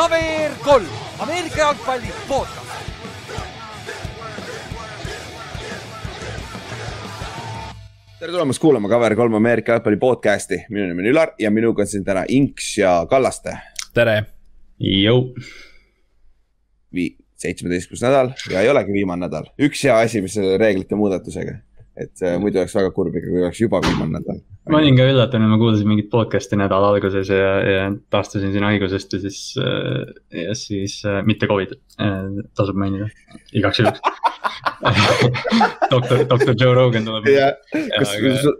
KVR kolm, Ameerika jalgpalli podcast. tere tulemast kuulama KVR3 Ameerika jalgpalli podcast'i, minu nimi on Ülar ja minuga on siin täna Inks ja Kallaste. tere. Jõu. Seitsmeteistkümnes nädal ja ei olegi viimane nädal, üks hea asi, mis selle reeglite muudatusega. Et äh, muidu oleks väga kurb ikka, kui oleks juba viimane nädal. ma olin ka üllatunud, ma kuulasin mingit podcast'i nädala alguses ja, ja taastusin siin haigusest ja siis äh,, ja siis äh, mitte Covid äh,, tasub mainida, igaks juhuks doktor, doktor Joe Rogan tuleb. jah, kas aga... sul,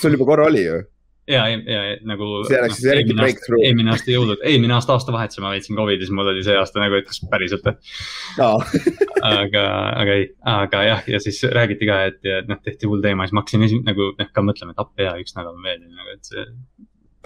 sul juba korra oli ju? Ja, ja, ja nagu. see oleks siis eriti breakthrough. eelmine aasta jõulud, eelmine aasta aastavahetusel ma veetsin Covidis, mul oli see aasta nagu, et kas päriselt no. aga, aga ei, aga jah, ja siis räägiti ka, et noh, tehti hull teema, siis ma hakkasin esi, nagu noh, ka mõtlema, et appi hea, üks nädal on veel, nagu, et see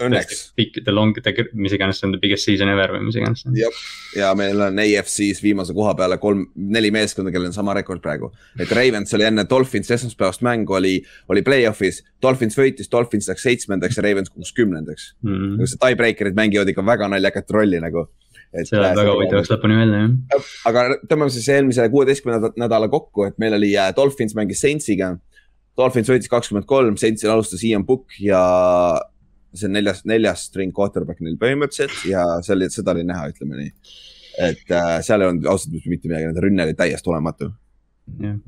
Õnneks. The long, the, mis iganes see on, the biggest season ever või mis iganes. jah, ja meil on AFC-s viimase koha peale kolm, neli meeskonda, kellel on sama rekord praegu. et Ravens oli enne Dolphins esmaspäevast mängu oli, oli play-off'is. Dolphins võitis, Dolphins läks seitsmendaks ja Ravens kukkus kümnendaks mm. -hmm. see tiebreaker'id mängivad ikka väga naljakat rolli nagu. see läheb väga huvitavaks lõpuni välja jah. aga tõmbame siis eelmise kuueteistkümnenda nädala kokku, et meil oli äh, Dolphins mängis Saintsiga. Dolphins võitis kakskümmend kolm, Saintsil alustas Ian Book ja see on neljas, neljas string quarterback neil põhimõtteliselt ja see oli, seda oli näha, ütleme nii. et äh, seal ei olnud ausalt öeldes mitte midagi, nende rünne oli täiesti olematu. jah,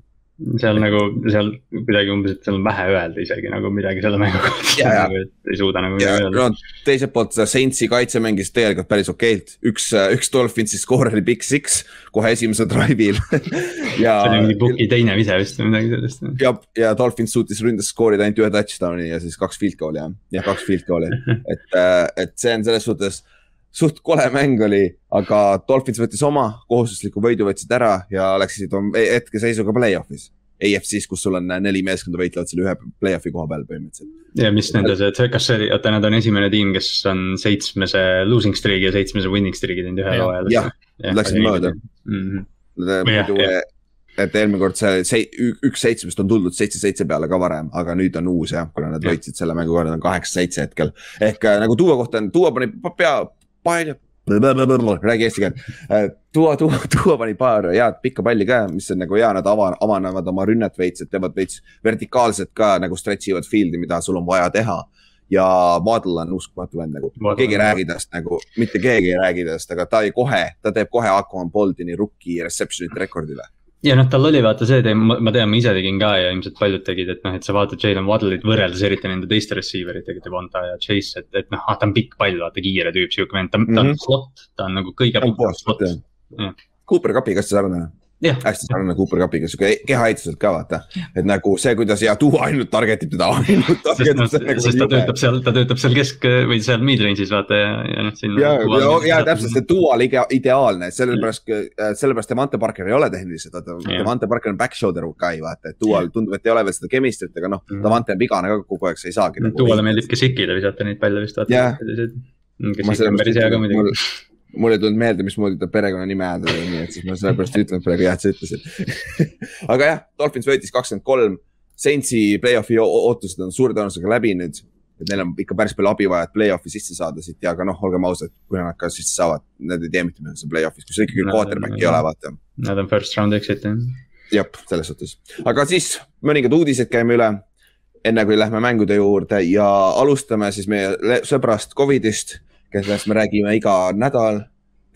seal nagu, seal kuidagi umbes, et seal on vähe öelda isegi nagu midagi selle mängu kohta nagu, et ei suuda nagu midagi öelda no,. teiselt poolt Saintsi kaitse mängis tegelikult päris okeilt, üks, üks Dolphinsi skoor oli Big Six kohe esimesel drive'il ja. see oli mingi Puki teine vise vist või midagi sellist. ja, ja Dolphins suutis ründes skoorida ainult ühe touchdown'i ja siis kaks field goal'i jah, jah kaks field goal'i et, äh, et see on selles suhtes suht kole mäng oli, aga Dolphins võttis oma kohustusliku võidu, võtsid ära ja läksid hetkeseisuga play-off'is. AFC-s, kus sul on neli meeskonda võitlevad selle ühe play-off'i koha peal põhimõtteliselt. ja mis nende see, kas see oota, nad on esimene tiim, kes on seitsmese losing streak'i ja seitsmese winning streak'i teinud ühe hooajal. jah, nad läksid mööda mm. -hmm. muidu, et eelmine kord see, see üks seitsmest on tuldud seitse-seitse peale ka varem, aga nüüd on uus jah, kuna nad võitsid selle mängu korda, on kaheksa-seitse hetkel. ehk äh, nagu Tuua kohta on, Tuua pani pea, palju, räägi eesti keelt. tuua, tuua, tuua pani paar head pikka palli ka, mis on nagu hea, nad ava, avanevad oma rünnet veits, et teevad veits vertikaalselt ka nagu stretch ivad field'i, mida sul on vaja teha. ja Waddle on uskumatu vend nagu, keegi ei räägi tast nagu, mitte keegi ei räägi tast, aga ta ei kohe, ta teeb kohe Aquaman Boldini rookie reception'ite rekordile ja noh, tal oli vaata see teema, ma tean, ma ise tegin ka ja ilmselt paljud tegid, et noh, et sa vaatad Jalen Waddle'it võrreldes eriti nende teiste receiver itega, Devonta ja Chase, et, et noh, ah, ta on pikk pall, vaata kiire tüüp, sihuke vend, ta, ta on mhm. slot, ta on nagu kõige. Cooper Cupi kasti sarnane hästi sarnane Cooper Cupiga, sihuke kehaehituselt ka vaata. et nagu see, kuidas ja tuua ainult target ib teda, ainult target ib. sest, nagu sest ta töötab seal, ta töötab seal kesk või seal mid-range'is vaata ja, ja noh. ja, ja, ja täpselt see dual ideaalne, sellepärast, sellepärast Devante Parker ei ole tehniliselt, vaata Devante Parker on back shoulder guy vaata, et dual tundub, et ei ole veel seda chemistry't, aga noh, Devante on vigane ka kogu aeg, sa ei saagi. Nagu duale meeldib ka Sikile visata neid palle vist vaata. on päris hea ka muidugi mul ei tulnud meelde, mismoodi ta perekonnanime hääldada, nii et siis ma sellepärast ütelnud praegu jah, et sa ütlesid aga jah, Dolphins võitis kakskümmend kolm. Saintsi play-off'i ootused on suure tõenäosusega läbi nüüd. et neil on ikka päris palju abi vaja, et play-off'i sisse saada siit ja, aga noh, olgem ausad, kui nad ka sisse saavad, nad ei tee mitte midagi seal play-off'is, kui sul ikkagi quarterback'i ei ole, vaata. Nad on first round exit jah. jah, selles suhtes, aga siis mõningad uudised käime üle enne kui lähme mängude juurde ja alustame siis meie sõbrast Covidist kellest me räägime iga nädal.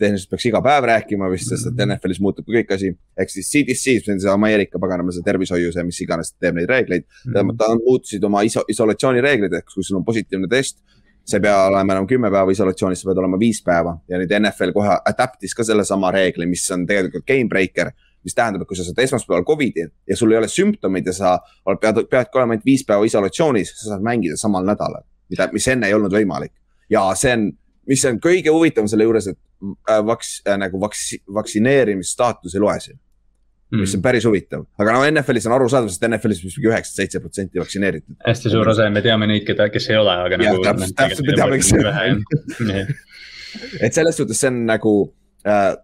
tehniliselt peaks iga päev rääkima vist, sest et NFL-is muutub kõik asi. ehk siis CDC, see on see Ameerika paganama see tervishoiu, see, mis iganes teeb neid reegleid mm. -hmm. ta muutusid oma iso, isolatsioonireeglid, ehk kui sul on positiivne test sa ei pea olema enam kümme päeva isolatsioonis, sa pead olema viis päeva ja nüüd NFL kohe adapt'is ka sellesama reegli, mis on tegelikult game breaker mis tähendab, et kui sa saad esmaspäeval Covidi ja sul ei ole sümptomid ja sa pead, peadki olema ainult viis päeva isolatsioonis, sa saad mängida samal nädalal, mida, mis enne ei olnud võimalik ja see on, mis on kõige huvitavam selle juures, et äh, vaks- äh,, nagu vaks-, vaktsineerimisstaatus ei loe siin mm.. mis on päris huvitav, aga no NFL-is on arusaadav, sest NFL-is vist mingi üheksakümmend seitse protsenti vaktsineeritud. hästi suur osa ja me teame neid, keda, kes ei ole, aga ja, nagu. täpselt, täpselt me teame, kes ei ole. et selles suhtes see on nagu äh,,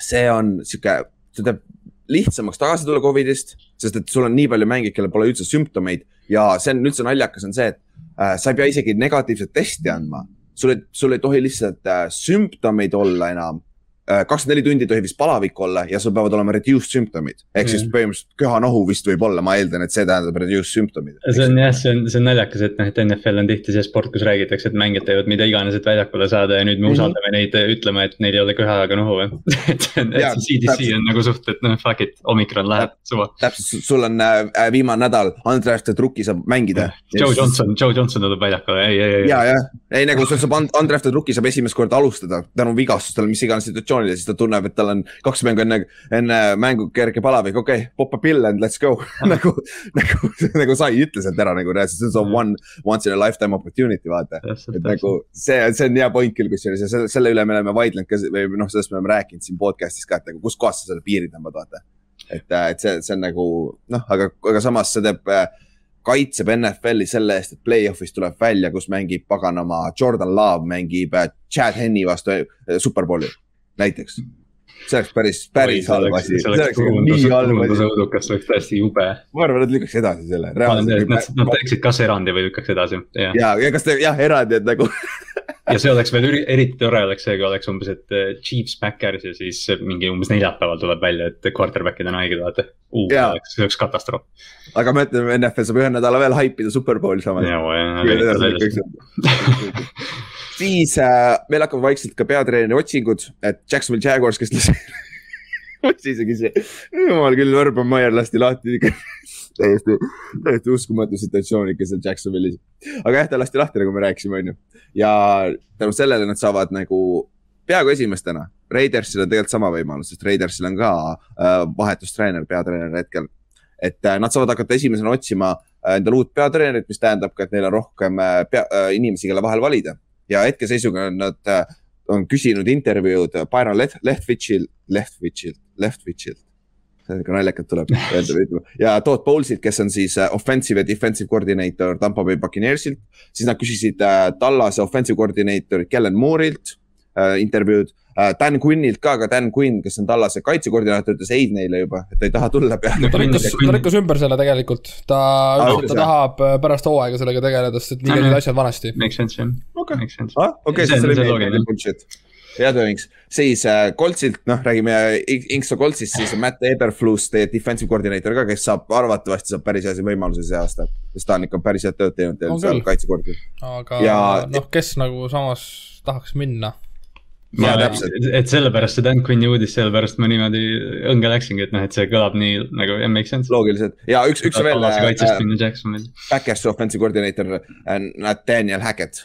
see on sihuke, see teeb lihtsamaks tagasi tulla Covidist, sest et sul on nii palju mängijaid, kellel pole üldse sümptomeid ja see on üldse naljakas, on see, et sa ei pea isegi negatiivset testi andma sul ei, sul ei tohi lihtsalt äh, sümptomeid olla enam. Kakskümmend neli tundi ei tohi vist palavik olla ja sul peavad olema reduced symptomid. ehk siis Mhm. põhimõtteliselt köha-nohu vist võib olla, ma eeldan, et see tähendab reduced symptomid. see on jah, see on, see on naljakas, et noh, et NFL on tihti see sport, kus räägitakse, et mängijad teevad mida iganes, et väljakule saada ja nüüd me Mhm. usaldame neid ütlema, et neil ei ole köha ega nohu või. et see on, et see CDC on nagu suht, et noh, fuck it, omikron läheb suva. täpselt, sul on äh, viimane nädal, undrafted rookie saab mängida. Joe Johnson, Joe Johnson tuleb väljakule, ei, ei, ei. ja, ja, ei nagu sul saab und- undrafted rookie saab esimest korda alustada tänu vigastustele, mis iganes situatsioonile, siis ta tunneb, et tal on kaks mängu enne, enne mängu kerge palavik, okei okay,, pop a pill and let's go nagu, nagu, nagu sai, ütle sealt ära nagu reaalselt, see on one, once in a lifetime opportunity, vaata. et nagu see, see on hea point küll, kusjuures ja selle, selle üle me oleme vaidlenud ka või noh, sellest me oleme rääkinud siin podcast'is ka, et nagu kuskohast sa selle piiri tõmbad, vaata. et, et see, see on nagu noh, aga, aga samas see teeb, kaitseb NFL-i selle eest, et play-off'is tuleb välja, kus mängib paganama Jordan Love mängib äh, Chad Henni vastu äh, Superbowli näiteks. see oleks päris, päris halb asi, see oleks nagu nii halb asi, õudukas, oleks täiesti jube. ma arvan, et lükkaks edasi selle. Nad nad teeksid kas erandi või lükkaks edasi, jah. ja, ja kas te jah, eraldi, et nagu ja see oleks veel eriti tore oleks see, kui oleks umbes, et eh, Chiefs, Backers ja siis mingi umbes neljapäeval tuleb välja, et quarterback'id on haiged, vaata see oleks katastroof. aga ma ütlen, NFL saab ühe nädala veel haipida Superbowli samas. siis äh, meil hakkavad vaikselt ka peatreeneri otsingud, et Jacksonville Jaguars, kes lasi, isegi see, jumal küll, Urban Meyer lasti lahti ikka täiesti, täiesti uskumatu situatsioon ikka seal Jacksonville'is. aga jah, ta lasti lahti, nagu me rääkisime, on ju. ja tänu sellele nad saavad nagu peaaegu esimestena. Raidersil on tegelikult sama võimalus, sest Raidersil on ka äh, vahetustreener, peatreener hetkel. et äh, nad saavad hakata esimesena otsima äh, endale uut peatreenerit, mis tähendab ka, et neil on rohkem äh, pea, äh, inimesi, kelle vahel valida. Ja hetkeseisuga on nad äh, on küsinud intervjuud Byron Left, Leftwichilt, Leftwichilt, Leftwichilt. see ikka naljakalt tuleb öelda, ja Todd Bowlesilt, kes on siis äh, offensive ja defensive coordinator Tampa Bay Buccaneersilt. siis nad küsisid äh, Tallase offensive coordinator Kellen Moore'ilt intervjuud äh,. Dan Quinnilt ka, aga Dan Quinn, kes on Tallase kaitsekoordinaator, ütles ei neile juba, et ta ei taha tulla peale. No ta lükkas, ta lükkas ümber selle tegelikult, ta ütles, ta tahab äh, pärast hooaega sellega tegeleda, sest et nii olid jah. asjad vanasti. Make sense jah, okei, ah, siis on- see oli meeldiv bullshit. hea tööings, siis äh, Coltsilt, noh, räägime Inksto Coltsist, siis Matt Eberflus, teie defensive coordinator ka, kes saab arvatavasti saab päris hea võimaluse see aasta. sest ta on ikka päris head tööd teinud seal kaitsekordi. aga Ja- noh, kes nagu samas tahaks minna. Jaa, täpselt. et sellepärast see Dan Quinni uudis, sellepärast ma niimoodi õnge läksingi, et noh, et see kõlab nii nagu yeah, make sense. loogiliselt ja üks, üks veel äh. Backersi offensive coordinator äh, Nathaniel Hackett.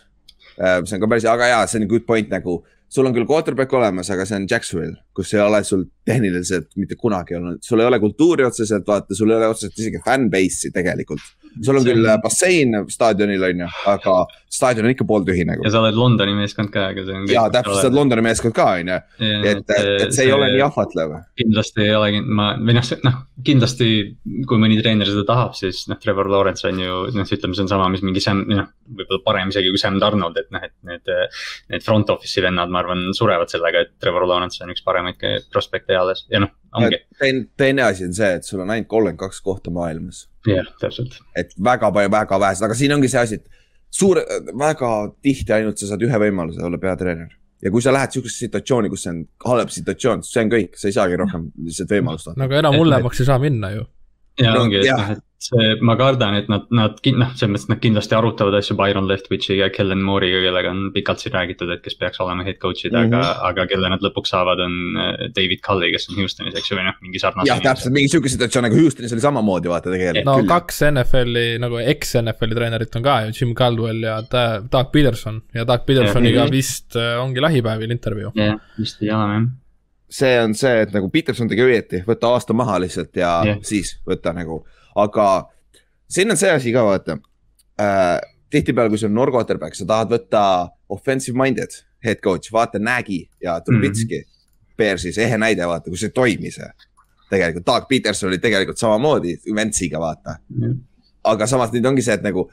see on ka päris, aga jaa, see on good point nagu, sul on küll quarterback olemas, aga see on Jacksonville, kus ei ole sul tehniliselt mitte kunagi olnud, sul ei ole kultuuri otseselt, vaata, sul ei ole otseselt isegi fanbase'i tegelikult. Sul on See küll äh, bassein staadionil on ju, aga staadion on ikka pooltühi nagu ja. sa oled Londoni meeskond ka, aga see on. ja täpselt, sa oled Londoni meeskond ka on ju, et, et see ei ole nii ahvatlev. kindlasti ei ole, ma, või noh, noh, kindlasti kui mõni treener seda tahab, siis noh, Trevor Lawrence on ju, noh, ütleme, see on sama, mis mingi Sam, noh, võib-olla parem isegi kui Sam Donald, et noh, et need, need front office'i vennad, ma arvan, surevad sellega, et Trevor Lawrence on üks paremaid prospekte eales ja noh, ongi, teine, teine asi on see, et sul on ainult kolmkümmend kaks kohta maailmas jah, täpselt. et väga palju, väga vähesed, aga siin ongi see asi, et suur, väga tihti ainult sa saad ühe võimaluse olla peatreener. ja kui sa lähed sihukesesse situatsiooni, kus see on halb situatsioon, see on kõik, sa ei saagi rohkem lihtsalt võimalust anda. no aga enam hullemaks ei saa minna ju. ja No, ongi, et noh, et see, ma kardan, et nad, nad, noh, selles mõttes nad kindlasti arutavad asju Byron Leftwichi ja Kellen Moore'iga, kellega on pikalt siin räägitud, et kes peaks olema head coach'id mm, Mhm. -hmm. aga, aga kelle nad lõpuks saavad, on äh, David Cully, kes on Houstonis, eks ju, või noh, mingi sarnase. jah, täpselt, mingi sihuke situatsioon nagu Houstonis oli samamoodi, vaata tegelikult no küll. kaks NFL-i nagu eks-NFL-i treenerit on ka ju, Jim Caldwell ja Ta- Doug Peterson ja Doug Petersoniga Mhm. vist äh, ongi lähipäevil intervjuu. jah, vist ei ole jah. see on see, et nagu Peterson tegi õieti, võta aasta maha lihtsalt ja yeah. siis võta nagu, aga siin on see asi ka vaata äh,. tihtipeale, kui sul on noor quarterback, sa tahad võtta offensive minded head coach, vaata Nagy ja Trubitski mm -hmm. Bearsis, ehe näide, vaata, kus ei toimi see. tegelikult Doug Peterson oli tegelikult samamoodi Ventsiga, vaata. aga samas nüüd ongi see, et nagu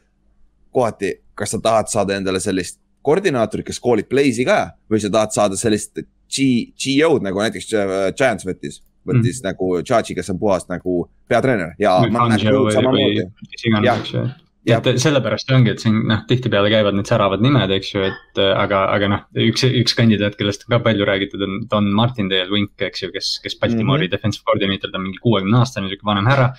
kohati, kas sa tahad saada endale sellist koordinaatorit, kes koolib play'si ka või sa tahad saada sellist G, GO-d nagu näiteks äh, Giants võttis, võttis mm. nagu Chachi, kes on puhast nagu peatreener ja. eks ju. et sellepärast ongi, et siin noh, tihtipeale käivad need säravad nimed, eks ju, et äh, aga, aga noh, üks, üks kandidaat, kellest on ka palju räägitud, on Don Martindale Wink, eks ju, kes, kes Baltimore'i mm -hmm. defensive coordinator, ta on mingi kuuekümne aastane, sihuke vanem härra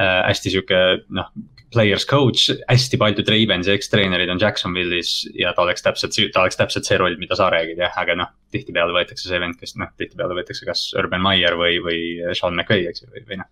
äh,. hästi sihuke noh, players coach, hästi paljud Ravensi ekstreenerid on Jacksonville'is ja ta oleks täpselt, ta oleks täpselt see roll, mida sa räägid jah, aga noh. tihtipeale võetakse see vend, kes noh, tihtipeale võetakse kas Urban Meyer või, või Sean McVay, eks ju, või, või noh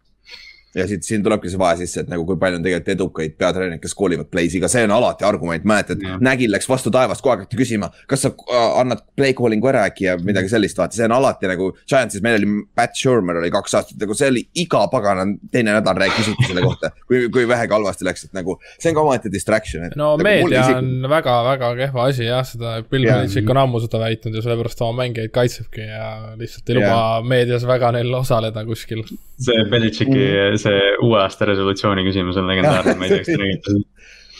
ja siit, siin tulebki see vahe sisse, et nagu kui palju on tegelikult edukaid peatreenereid, kes koolivad play'siga, see on alati argument, mäletad, Nägil läks vastu taevast, kogu aeg hakati küsima, kas sa äh, annad play calling'u ära äkki ja midagi sellist, vaata, see on alati nagu. Giantsis meil oli Pat Shermer oli kaks aastat, nagu see oli iga pagana teine nädal rääkisite selle kohta, kui, kui vähegi halvasti läks, et nagu see on ka omaette distraction. no nagu meedia isik... on väga-väga kehva asi jah, seda Bill Belichik on ammu seda väitnud ja sellepärast oma mängijaid kaitsebki ja lihtsalt ei luba meedias väga neil osaleda kuskil. see Belichiki mm see uue aasta resolutsiooni küsimus on legendaarne, ma ei tea, kas te nägite seda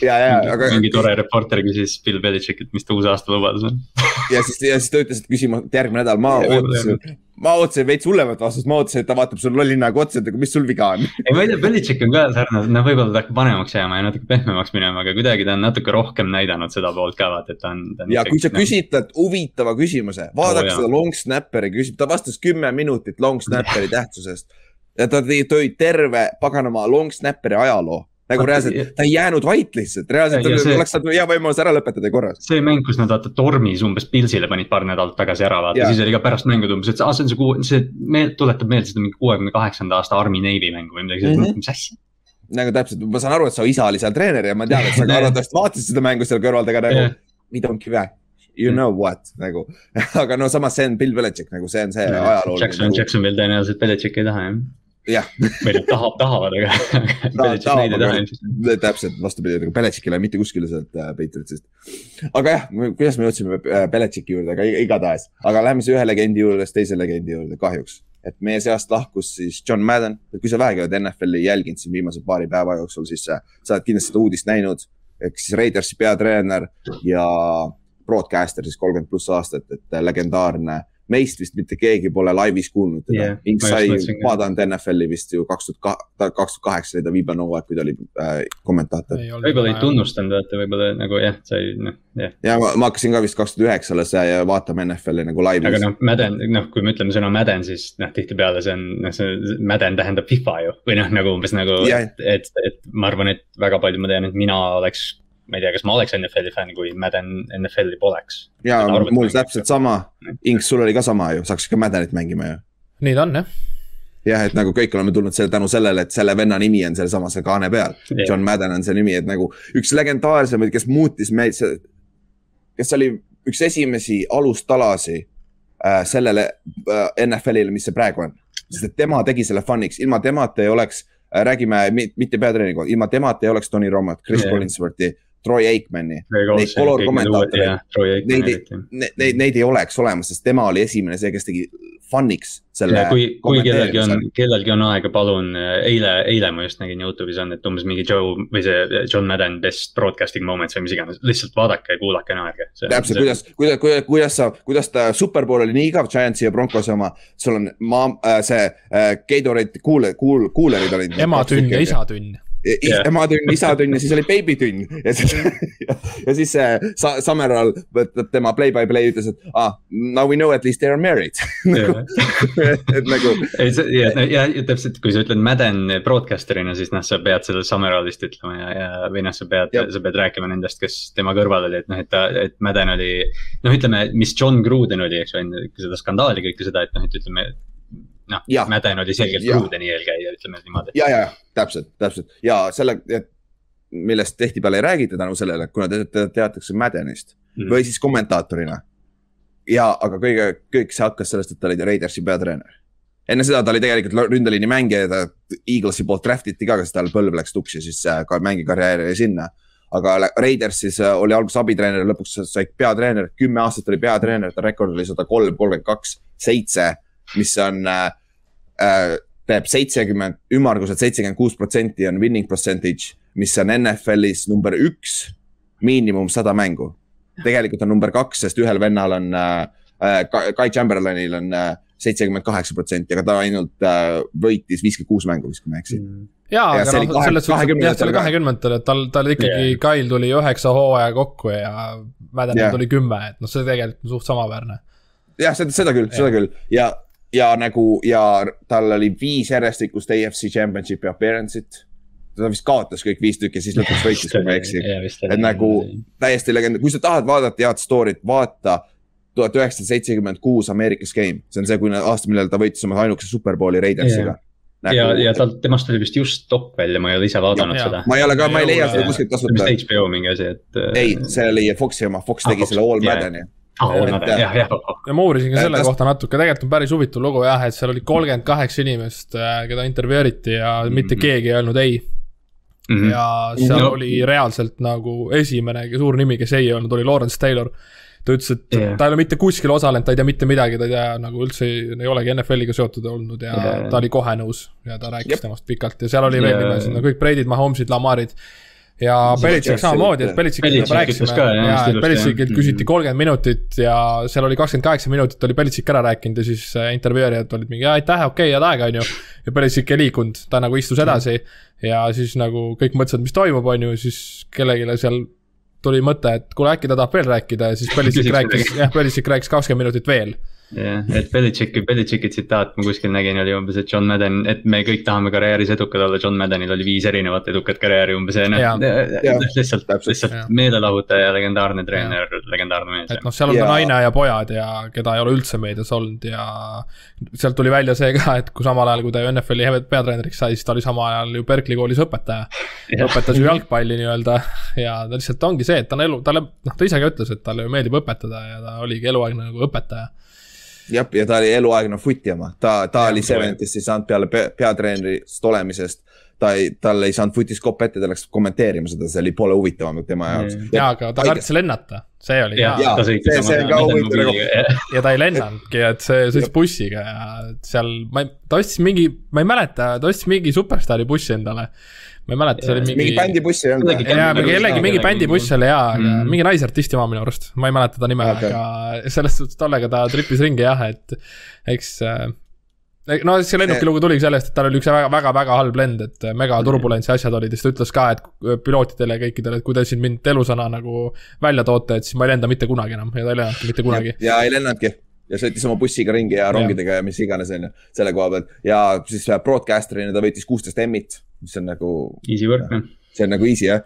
ja, ja, aga. mingi tore reporter küsis Bill Belichikilt, mis ta uus aasta lubadus on ja siis, ja siis ta ütles, et küsima järgmine nädal, ma ootasin, ma ootasin veits hullemat vastust, ma ootasin, et ta vaatab sul lolli näoga otsa, et mis sul viga on. ei, ma ei tea, Belichik on ka sarnane, noh, võib-olla ta hakkab vanemaks jääma ja natuke pehmemaks minema, aga kuidagi ta on natuke rohkem näidanud seda poolt ka, vaata, et ta on. ja kui sa küsid talt huvitava küsimuse, vaadake oh, seda long snapper'i küsib, ta vastas kümme minutit long snapper'i tähtsusest ja ta tõi, tõi terve paganama long snapper'i ajaloo. Nagu reaalselt, ta ei jäänud vait lihtsalt, reaalselt ja, see, oleks saanud hea võimalus ära lõpetada korras. see mäng, kus nad vaata tormis umbes Pilsile panid paar nädalat tagasi ära, vaata, siis oli ka pärast mängu umbes, et aa, see on see kuu, see meel, tuletab meelde seda mingi kuuekümne kaheksanda aasta Army Navy mängu või midagi sellist. Mm, -hmm. mis asja. Nagu täpselt, ma saan aru, et su isa oli seal treener ja ma tean, et sa ka arvatavasti vaatasid seda mängu seal kõrval, aga nagu yeah. we don't give a you know what nagu. Aga no samas see on Bill Belichik nagu see on see ajalooline. Jackson nagu..., Jacksonville tõenäoliselt Belichik ei taha jah jah. või nad tahavad, tahavad, aga ta, täpselt vastupidi, nagu Belichik ei lähe mitte kuskile sealt äh, Patriotsist. aga jah, kuidas me jõudsime äh, Belichiki juurde, aga igatahes, aga lähme siis ühe legendi juurde, siis teise legendi juurde kahjuks. et meie seast lahkus siis John Madden, et kui sa vähegi oled NFL-i jälginud siin viimase paari päeva jooksul, siis äh, sa oled kindlasti seda uudist näinud. ehk siis Raidersi peatreener ja broadcaster siis kolmkümmend pluss aastat, et legendaarne meist vist mitte keegi pole laivis kuulnud teda yeah,. Inks sai vaadanud NFL-i vist ju kaks tuhat, kaks tuhat kaheksa oli ta Vibanova, kui ta oli äh, kommentaator. võib-olla ei tunnustanud, vaata võib-olla nagu jah, sai noh, jah. ja ma, ma hakkasin ka vist kaks tuhat üheksa alles vaatama NFL-i nagu laivis. aga noh, Madden, noh, kui me ütleme sõna Madden, siis noh, tihtipeale see on, noh, see Madden tähendab FIFA ju või noh, nagu umbes nagu yeah., et, et, et ma arvan, et väga palju ma tean, et mina oleks ma ei tea, kas ma oleks NFL-i fänn, kui Madden NFL-i poleks. ja mul täpselt sama, Inks, sul oli ka sama ju, saaks ikka Maddenit mängima ju. nii ta on jah. jah, et nagu kõik oleme tulnud selle tänu sellele, et selle venna nimi on sealsamas seal kaane peal yeah.. John Madden on see nimi, et nagu üks legendaarsemaid, kes muutis meid, kes oli üks esimesi alustalasi äh, sellele äh, NFL-ile, mis see praegu on. sest et tema tegi selle fun'iks, ilma temata ei oleks äh, räägime mitte peatreeneri, ilma temata ei oleks Tony Romat, Chris yeah. Collinsworthi, Troy Aikmani, neid color kommentaatoreid, neid, neid, neid, neid ei oleks olemas, sest tema oli esimene see, kes tegi fun'iks selle. kui, kui kellelgi on, kellelgi on aega, palun, eile, eile ma just nägin Youtube'is on, et umbes mingi Joe või see John Madden best broadcasting moments või mis iganes, lihtsalt vaadake ja kuulake, naerge. täpselt, kuidas, kuidas, kuidas, kuidas sa, kuidas ta superbowl oli nii igav, Giantsi ja Broncos oma, sul on maa äh,, see äh, Gatorade kuule, kuul-, kuulerid olid. ematünn ja isatünn yeah. ematünn, isatünn ja siis oli beebitünn ja siis ja siis see Sa Summerall võtab tema play-by-play ütles, et ah, now we know at least they are married nagu, et nagu. ja, ja täpselt, kui sa ütled Madden broadcaster'ina, siis noh, sa pead selle Summerallist ütlema ja, ja või noh, sa pead, sa pead rääkima nendest, kes tema kõrval oli, et noh, et ta, et Madden oli. noh, ütleme, mis John Gruden oli, eks ju, enne seda skandaali, kõike seda, et noh, et ütleme noh, Madden oli selgelt Grudeni eelkäija, ütleme niimoodi. ja, ja, täpselt, täpselt ja selle, millest tihtipeale ei räägita tänu sellele, kuna te, te teatakse Maddenist mm. või siis kommentaatorina. ja, aga kõige, kõik see hakkas sellest, et ta oli Raidersi peatreener. enne seda ta oli tegelikult ründeliini mängija ja ta Eaglesi poolt draft iti ka, sest tal põlv läks tuksi, siis ka mängikarjäär jäi sinna aga Raidersis äh, oli alguses abitreener, lõpuks sai peatreener, kümme aastat oli peatreener, ta rekord oli sada kolm, kolmkümmend kaks, seitse mis on äh,, äh teeb seitsekümmend, ümmarguselt seitsekümmend kuus protsenti on winning percentage, mis on NFL-is number üks, miinimum sada mängu. tegelikult on number kaks, sest ühel vennal on äh,, äh Kai Chamberlainil on äh, seitsekümmend kaheksa protsenti, aga ta ainult äh, võitis viiskümmend kuus mängu vist, kui ma ei eksi. jaa, Ja aga noh, selles suhtes, jah, see oli 20-ndatel ka. kahekümnendatel, et tal, tal ikkagi Jaa. Kail tuli üheksa hooaja kokku ja Maddenil Jah. tuli kümme, et noh, see tegelikult on suht samaväärne. jah, seda, seda küll, seda küll ja, ja nagu ja tal oli viis järjestikust AFC Championshipi appearance'it. ta vist kaotas kõik viis tükki, siis lõpuks võitis, kui ma ei eksi. et nagu täiesti legend, kui sa tahad vaadata head story't, vaata tuhat üheksasada seitsekümmend kuus Ameerikas Game, see on see, kui aasta, millal ta võitis oma ainukese superbowli Raidersiga. ja, ja tal, temast oli vist just dok välja, ma ei ole ise vaadanud Ja- seda. ma ei ole ka, ma ei leia seda kuskilt see on tasuta. vist HBO mingi asi, et. ei, see oli Foxi oma, Fox Ah, tegi Fox, selle All. Madden'i. jah. Ja ma uurisin ka Ja selle tas- kohta natuke, tegelikult on päris huvitav lugu jah, et seal oli kolmkümmend kaheksa inimest, keda intervjueeriti ja mitte Mhm. keegi ei öelnud ei. ja seal No. oli reaalselt nagu esimene suur nimi, kes ei öelnud, oli Lawrence Taylor. ta ütles, et Jah. ta ei ole mitte kuskil osalenud, ta ei tea mitte midagi, ta ei tea nagu üldse ei, ei olegi NFL-iga seotud olnud ja Jah. ta oli kohe nõus ja ta rääkis Jep. temast pikalt ja seal oli veel Ja- nimesid, no kõik Brady'd, Mahomes'id, Lamarid. Ja Belichik samamoodi, et Belichikiga Belichik juba ütles rääkisime. ka, ja ilusti, Belichikilt küsiti kolmkümmend minutit ja seal oli kakskümmend kaheksa minutit oli Belichik ära rääkinud ja siis äh, intervjueerijad olid mingi aitäh, okei okay,, head aega, on ju. ja Belichik ei liikunud, ta nagu istus edasi. Ja siis nagu kõik mõtlesid, mis toimub, on ju, siis kellelegi seal tuli mõte, et kuule, äkki ta tahab veel rääkida ja siis Belichik rääkis, jah, Belichik rääkis kakskümmend minutit veel. jah, et Belichicki, Belichicki tsitaat ma kuskil nägin, oli umbes, et John Madden, et me kõik tahame karjääris edukad olla, John Maddenil oli viis erinevat edukat karjääri umbes ja noh lihtsalt, lihtsalt meelelahutaja, legendaarne treener, legendaarne mees et. noh, seal on Ja- ka naine ja pojad ja keda ei ole üldse meedias olnud ja sealt tuli välja see ka, et kui samal ajal, kui ta ju NFL-i he- peatreeneriks sai, siis ta oli samal ajal ju Berkeley koolis õpetaja. õpetas ju jalgpalli nii-öelda ja ta lihtsalt ongi see, et ta on elu, talle, noh, ta ise ka ütles, et talle ju meeldib õpetada ja ta oligi eluaegne nagu õpetaja. jah, ja ta oli eluaegne footi oma, ta, ta Jah, oli Seventis ei saanud peale pe peatreenerist olemisest. ta ei, tal ei saanud footis kopp ette, ta läks kommenteerima seda, see oli poole huvitavam tema jaoks. jaa, aga ta kartis lennata, see oli Jaa, ta sõitis see- see on ka huvitav nagu- ja ta ei lennanudki, et see sõitis bussiga ja seal ma ei, ta ostis mingi, ma ei mäleta, ta ostis mingi superstaari bussi endale. Ma ei mäleta, see oli mingi, mingi bändibussi ei olnud jaa, mingi kellegi, mingi bändibuss oli jaa, aga Mm. mingi naisartisti oma minu arust, ma ei mäleta ta nime okay., aga selles suhtes tollega ta tripis ringi jah, et eks äh, no see lennuki lugu tuligi sellest, et tal oli üks väga, väga, väga halb lend, et megaturbulents ja asjad olid ja siis ta ütles ka, et pilootidele ja kõikidele, et kui te siin mind elusana nagu välja toote, et siis ma ei lenda mitte kunagi enam ja ta ei lennanudki mitte kunagi. ja ei lennanudki ja sõitis oma bussiga ringi ja rongidega ja mis iganes, onju, selle koha pealt. Ja siis broadcaster'ina ta võitis kuusteist Emmit, mis on nagu, Easy work, noh. see on nagu easy jah.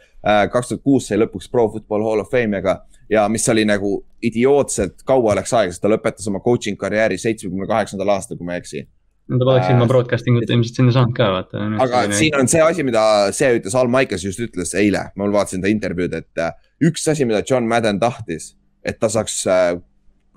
kaks tuhat kuus sai lõpuks Pro Football Hall of Fame'iga ja mis oli nagu idiootselt kaua läks aega, sest ta lõpetas oma coaching karjääri seitsmekümne kaheksandal aastal, kui ma ei eksi no ta poleks Äh, ilma broadcasting uta ilmselt sinna saanud ka, vaata. aga siin on see asi, mida see ütles, Al Maikas just ütles eile, ma vaatasin ta intervjuud, et äh, üks asi, mida John Madden tahtis, et ta saaks äh,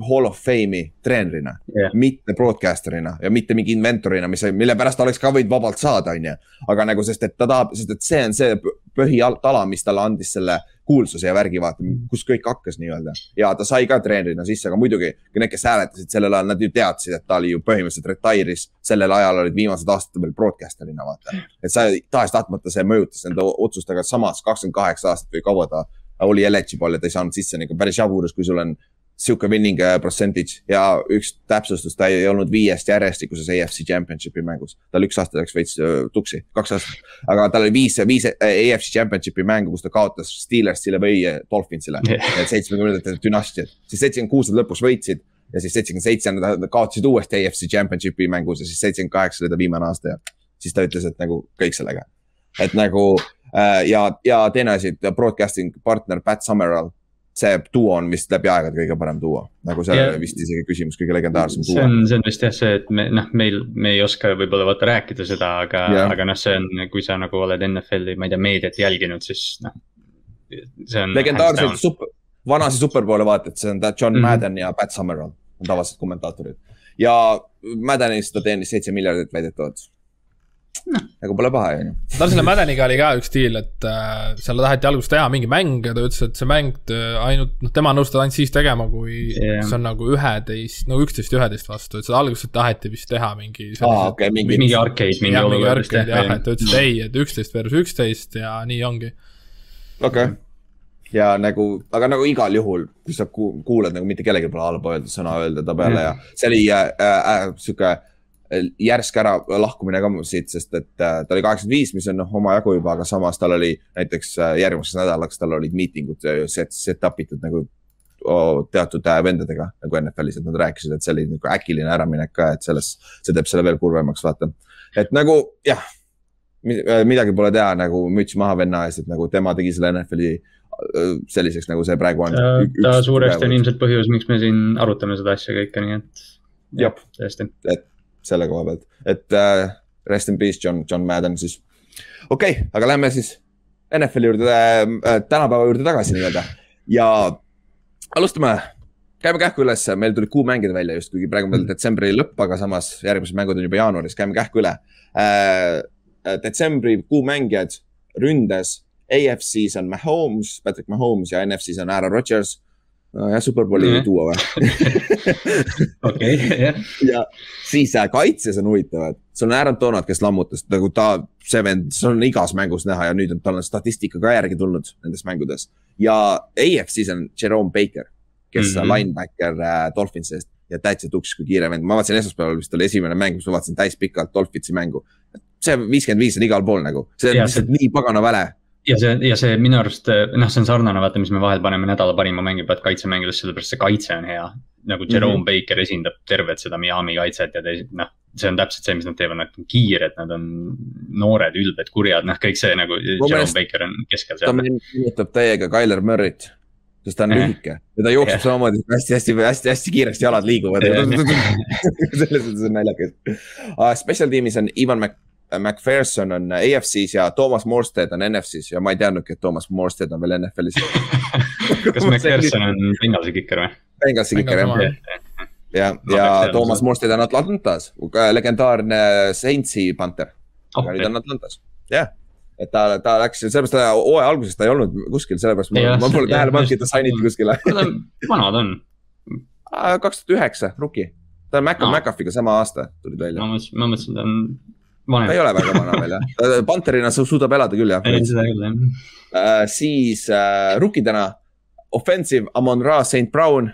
Hall of Fame'i treenerina yeah., mitte broadcaster'ina ja mitte mingi inventorina, mis, mille pärast ta oleks ka võinud vabalt saada, onju. aga nagu, sest et ta tahab, sest et see on see põ- põhitala, mis talle andis selle kuulsuse ja värgi, vaata, kus kõik hakkas nii-öelda. ja ta sai ka treenerina sisse, aga muidugi need, kes hääletasid sellel ajal, nad ju teadsid, et ta oli ju põhimõtteliselt retire'is. sellel ajal olid viimased aastad veel broadcaster'ina, vaata. et sa tahes-tahtmata see mõjutas nende otsust, aga samas kakskümmend kaheksa aastat või kaua ta oli eligible ja ta ei saanud sisse nagu päris jaburus, kui sul on sihuke winning äh, percentage ja üks täpsustus, ta ei olnud viiest järjestikuses AFC Championshipi mängus. tal üks aasta läks veits äh, tuksi, kaks aastat, aga tal oli viis, viis äh, AFC Championshipi mängu, kus ta kaotas Steelersile või äh, Dolphinsile yeah.. seitsmekümnendate dünastiad, siis seitsekümmend kuus nad lõpus võitsid ja siis seitsekümmend seitse nad kaotasid uuesti AFC Championshipi mängus ja siis seitsekümmend kaheksa oli ta viimane aasta ja siis ta ütles, et nagu kõik sellega. et nagu äh, ja, ja teine asi, broadcasting partner Pat Summerall see duo on vist läbi aegade kõige parem duo, nagu see yeah. vist isegi küsimus, kõige legendaarsem see duo. on, see on vist jah see, et me noh, meil, me ei oska võib-olla vaata rääkida seda, aga yeah., aga noh, see on, kui sa nagu oled NFL-i, ma ei tea, meediat jälginud, siis noh. see on. legendaarseid super, vanasi superpoole vaatad, see on John mm Mhm. -hmm. Madden ja Pat Summerall on tavalised kommentaatorid. ja Maddenist ta teenis seitse miljardit väidetavalt. Nagu pole paha, onju. tal selle Maddeniga oli ka üks diil, et äh, seal taheti alguses teha mingi mäng ja ta ütles, et see mäng äh, ainult, noh, tema on nõus seda ainult siis tegema, kui yeah. see on nagu üheteist, no üksteist üheteist vastu, et seda alguses taheti vist teha mingi aa, okei, mingi. mingi arcade, mingi jah, mingi arcade jah, et ta ütles, et ei, et üksteist versus üksteist ja nii ongi. okei, ja nagu, aga nagu igal juhul, kui sa ku- kuulad nagu mitte kellelgi pole halba öelda, sõna öelda ta peale ja see oli äh, äh, sihuke äh, järsk ära lahkumine ka siit, sest et äh, ta oli kaheksakümmend viis, mis on noh omajagu juba, aga samas tal oli näiteks äh, järgmiseks nädalaks, tal olid miitingud äh, set, set up itud nagu teatud äh, vendadega nagu NFL-is, et nad rääkisid, et see oli nagu äkiline äraminek ka, et selles, see teeb selle veel kurvemaks, vaata. et nagu jah, midagi pole teha nagu müts maha venna ees, et nagu tema tegi selle NFL-i äh, selliseks, nagu see praegu on. ta suuresti on ilmselt põhjus, miks me siin arutame seda asja kõike, nii et. Jep. tõesti. Selle koha pealt, et äh, rest in peace, John, John Madden siis. okei okay,, aga lähme siis NFL-i juurde äh,, tänapäeva juurde tagasi nii-öelda ja alustame. käime kähku üles, meil tuli kuu mängida välja just, kuigi praegu on veel detsembri lõpp, aga samas järgmised mängud on juba jaanuaris, käime kähku üle äh,. detsembri kuu mängijad ründes, AFC-s on Mahomes, Patrick Mahomes ja NFC-s on Aaron Rodgers. nojah, superbowli ei Mhm. tuua või? okei, jah. ja siis äh, kaitses on huvitavad, sul on Aaron Donald, kes lammutas nagu ta, see vend, see on igas mängus näha ja nüüd on tal on statistika ka järgi tulnud nendes mängudes. ja AFC-s on Jerome Baker, kes mm. -hmm. linebacker äh, Dolphinsist ja täitsa tuks kui kiire vend, ma vaatasin esmaspäeval vist oli esimene mäng, kus ma vaatasin täispikalt Dolphinsi mängu. see viiskümmend viis on igal pool nagu, see on lihtsalt nii pagana väle. Ja see, ja see minu arust, noh, see on sarnane, vaata, mis me vahel paneme nädala parima mängivat kaitsemängides, sellepärast see kaitse on hea. nagu Jerome mm -hmm. Baker esindab tervet seda Miami kaitset ja teised, noh, see on täpselt see, mis nad teevad, nad on kiired, nad on noored, ülbed, kurjad, noh, kõik see nagu Jerome meelest- Baker on keskel ta seal. meenutab täiega Tyler Murry't, sest ta on Jah. lühike ja ta jookseb Jah. samamoodi hästi-hästi-hästi-hästi kiiresti, jalad liiguvad. Jah. selles mõttes on naljakas uh,. Special tiimis on Ivan Mac, McPherson on AFC-s ja Toomas Morstead on NFC-s ja ma ei teadnudki, et Toomas Morstead on veel NFL-is. kas McPherson on Bengalsi kiker või? Bengalsi kiker jah, ja, ja Toomas seda. Morstead on Atlantas, legendaarne Saintsi panter, aga nüüd on Atlantas, jah et ta, ta läks, sellepärast ta hooaja alguses ta ei olnud kuskil, sellepärast ma, ma pole tähele pannud, et ta signiti kuskile. vana ta on, kaks tuhat üheksa, rookie. ta on Mac- Aa., McAfee'ga sama aasta tulid välja ma. mõtlesin, ma mõtlesin, ta on ta ei ole väga vana veel jah, panterina su- suudab elada küll jah. seda küll jah. siis äh, rookidena offensive Amon Ra St Brown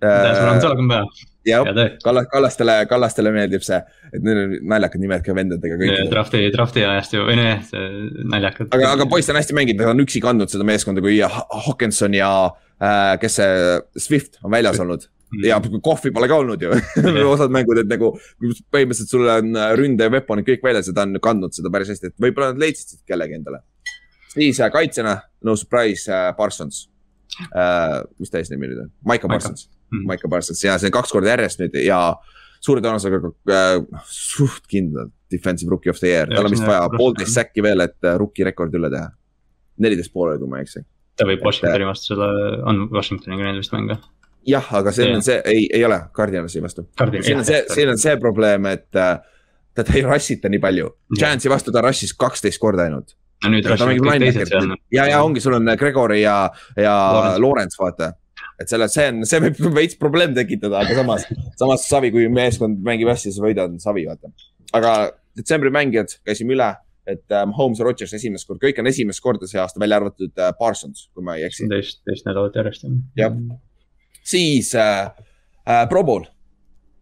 peal, jah. Kallas, Kallastele, Kallastele meeldib see, et neil on naljakad nimed ka vendadega kõik. Drafti, drafti ajast ju, või see naljakad. aga, aga poiss on hästi mänginud, ta on üksi kandnud seda meeskonda, kui Hawkinson ja äh, kes see Swift on väljas olnud ja kohvi pole ka olnud ju osad mängud, et nagu põhimõtteliselt sul on äh, ründe ja weapon'id kõik väljas ja ta on kandnud seda päris hästi, et võib-olla nad leidsid siit kellegi endale. siis äh, kaitsjana, no surprise äh,, Parsons äh,. mis ta eesnimi nüüd on? Maiko. Parsons, Mhm. Maiko Parsons ja see kaks korda järjest nüüd ja suure tõenäosusega äh, suht kindlalt defensive rookie of the year, tal on vist Ja, vaja poolteist säkki veel, et äh, rookie rekord üle teha. neliteist poole, kui ma ei eksi ta võib Washingtoni vastu selle, on Washingtoniga neil vist mänge. jah, aga see on Jah. see, ei, ei ole Cardinalsi vastu. siin on see, siin on see probleem, et äh, teda ei rushita nii palju. Giantsi vastu ta rush'is kaksteist korda ainult. ja, ja ongi, sul on Gregory ja, ja Lawrence. Vaata. et selle, see on, see võib veits probleem tekitada, aga samas, samas Savi, kui meeskond mängib hästi, siis võidad on Savi, vaata. aga detsembri mängijad käisime üle, et ähm, Holmes ja Rodgers esimest korda, kõik on esimest korda see aasta, välja arvatud äh, Parsons, kui ma ei eksi. teist, teist nädalat järjest Jah.. Siis äh, äh, Pro Bowl.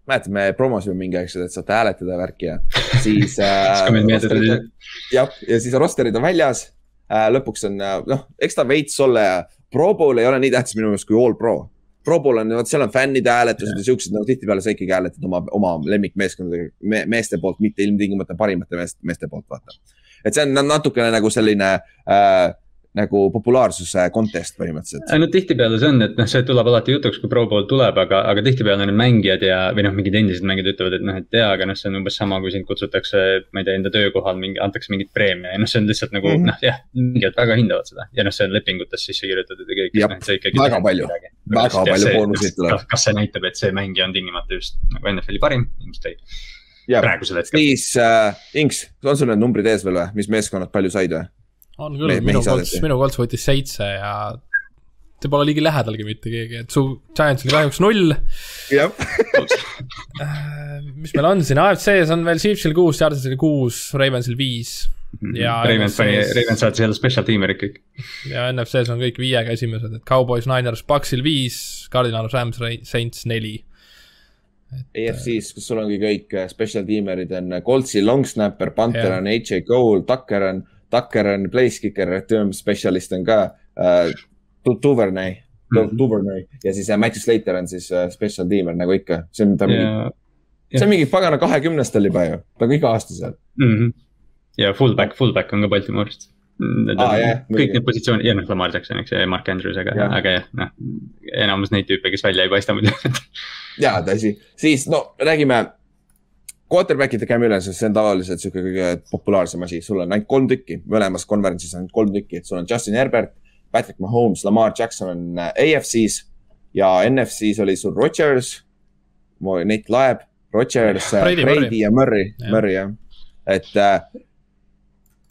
mäletad, me promosime mingi aeg seda, et saate hääletada ja värki ja siis äh. jah, ja siis rosterid on väljas äh,. lõpuks on äh, noh, eks ta veits olla ja Pro Bowl ei ole nii tähtis minu meelest kui All Pro. Pro Bowl on, vot seal on fännide hääletused ja siuksed nagu tihtipeale sa ikkagi hääletad oma, oma lemmikmeeskondadega me,, meeste poolt, mitte ilmtingimata parimate meeste, meeste poolt, vaata. et see on natukene nagu selline äh, nagu populaarsuse contest põhimõtteliselt. no tihtipeale see on, et noh, see tuleb alati jutuks, kui Pro Bowl tuleb, aga, aga tihtipeale need mängijad ja, või noh, mingid endised mängijad ütlevad, et noh, et jaa, aga noh, see on umbes sama, kui sind kutsutakse, ma ei tea, enda töökohal mingi, antakse mingit preemia ja noh, see on lihtsalt nagu mm. -hmm. noh, jah, mängijad väga hindavad seda ja noh, see on lepingutes sisse kirjutatud ja kõik, noh, et see ikkagi. väga palju. väga palju boonuseid tuleb.. kas see näitab, et see mängija on tingimata just nagu NFL-i parim, ilmselt ei, praegusel hetkel. siis äh, Inks, on sul need numbrid ees veel või, mis meeskonnad palju said või? On küll, minu. Colts, minu Colts võttis seitse ja ei pole ligilähedalgi mitte keegi, et su Giants oli kahjuks null. jah, mis meil on siin, AFC-s on veel Chiefsil kuus, Chargersil kuus, Ravensil viis Ja Ravens pani, Ravens saatis jälle special tiimerid kõik. ja NFC-s on kõik viiega esimesed, et Cowboys, Niners, Bucsil viis, Cardinal, Rams, Saints neli. EFC-s, kus sul ongi kõik äh, special tiimerid on Coltsi long snapper, Panther on AJ Cole, Tucker on, Tucker on place kicker, return spetsialist on ka äh, Tu- Duvernay Mhm. Duvernay ja siis äh, Matthew Slater on siis äh, special tiimer nagu ikka, see on ta mingi, ja, see on mingi pagana kahekümnestel juba ju, ta on iga aasta seal. ja fullback, fullback on ka Aa, on jah, kõik need positsioonid ja noh, Lamar Jackson, eks ja Mark Andrews, aga Jah., aga jah, noh. enamus neid tüüpe, kes välja ei paista muidu. ja tõsi, siis no räägime. Quarterback'ide käime üle, sest see on tavaliselt sihuke kõige populaarsem asi, sul on ainult kolm tükki, mõlemas konverentsis on kolm tükki, et sul on Justin Herbert, Patrick Mahomes, Lamar Jackson on äh, AFC-s ja NFC-s oli sul Rodgers, Nate Laeb, Rodgers, Brady, Brady ja Murray. Murray jah, et äh,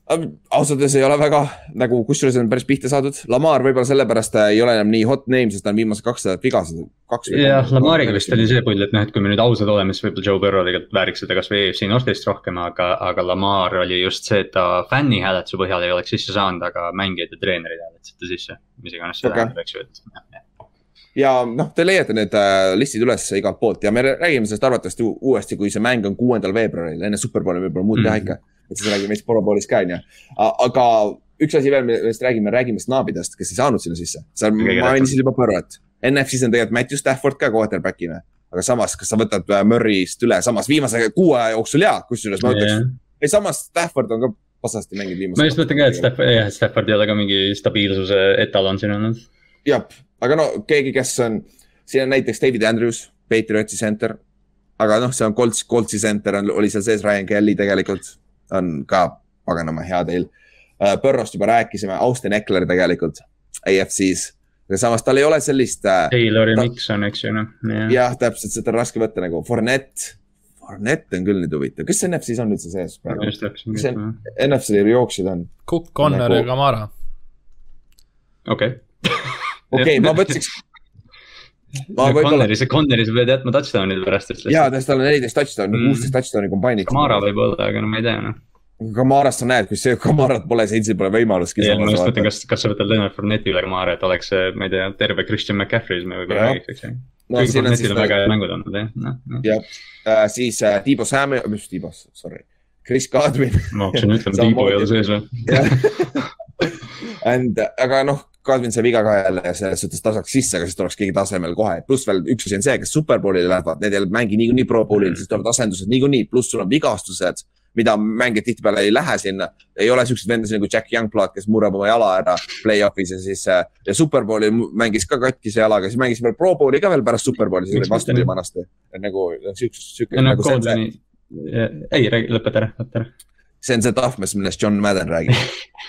ausalt öeldes ei ole väga nagu, kusjuures on päris pihta saadud, Lamar võib-olla sellepärast äh, ei ole enam nii hot name, sest ta on viimased kaks nädalat viga saanud. jah, Lamariga vist oli see pull, et noh, et kui me nüüd ausad oleme, siis võib-olla Joe Burrow tegelikult vääriks seda kasvõi EFC Northist rohkem, aga, aga Lamar oli just see, et ta fänni hääletuse põhjal ei oleks sisse saanud, aga mängijad ja treenerid hääletasid ta sisse. mis iganes see Okei. tähendab, eks ju, et ja noh, te leiate need äh, listid üles igalt poolt ja me räägime sellest arvatavasti uuesti, kui see mäng on kuuendal veebruaril, enne superbowli võib-olla muud teha Mhm. ikka. Et siis räägime Pro Bowlist ka onju. aga üks asi veel, millest räägime, räägime snaabidest, kes ei saanud sinna sisse. seal Kõige ma mainisin juba Burrot. NFC-s on tegelikult Matthew Stafford ka quarterback'ina. aga samas, kas sa võtad äh, Murray'st üle, samas viimase kuu aja jooksul jaa, kusjuures ma ütleks Jah., ei samas Stafford on ka pasasti mänginud viimased. ma just mõtlen ka, et Stafford, jah, Stafford ei ole ka mingi stabiilsuse etalon siin olnud. jah, aga no keegi, kes on, siin on näiteks David Andrews, Patriotsi center. aga noh, see on Colts, Coltsi center on, oli seal sees, Ryan Kelly tegelikult on ka paganama hea teil. Burrost juba rääkisime, Austin Eckler tegelikult AFC-s, aga samas tal ei ole sellist äh,, Taylor ja Ta- Mikson, eks ju noh, jah. jah, täpselt seda on raske võtta nagu Fournette. Fournette on küll nüüd huvitav, kes NFC-s on üldse sees praegu? küsima, NFC-l jooksjad on, Cook, Connor Nagu- ja Kamara. okei. okei okay,, ma mõtleks. Conneri, see Conneri sa pead jätma touchdown'ide pärast, jaa, tal on neliteist touchdown'i, Mm. kuusteist touchdown'i kombainitud. Kamara võib-olla, aga no ma ei tea noh. Kamarast sa näed, kui see Kamarat pole, Saintsil pole võimalustki. ma just mõtlen, kas, kas sa võtad Leonard Fournette'i üle Kamara, et oleks see, ma ei tea, terve Christian McCaffrey, siis me võib-olla räägiks, eks ju. no kuigi siin on väga head mängud olnud jah, noh, noh. jah äh,, siis äh, Tiibo Samuel, mis Tiibo, sorry, Chris Godwin ma hakkasin ütlema. Tiibo ei ole sees või? and aga noh, Godwin sai viga ka jälle selles suhtes ta saaks sisse, aga siis tuleks keegi tasemel kohe, pluss veel üks asi on see, kes superbowlile lähevad, need ei mängi niikuinii pro bowlil, siis tulevad asendused niikuinii, pluss sul on vigastused mida mängijad tihtipeale ei lähe sinna. ei ole siukseid vendasid nagu Jack Youngblood, kes murrab oma jala ära play-off'is ja siis äh, ja superbowli mängis ka katkise jalaga, siis mängis veel pro bowli ka veel pärast superbowli, siis oli vastupidi vanasti. nagu siukse, siuke nagu ei lõpeta ära, lõpeta ära. See on see tahmes, millest John Madden räägib.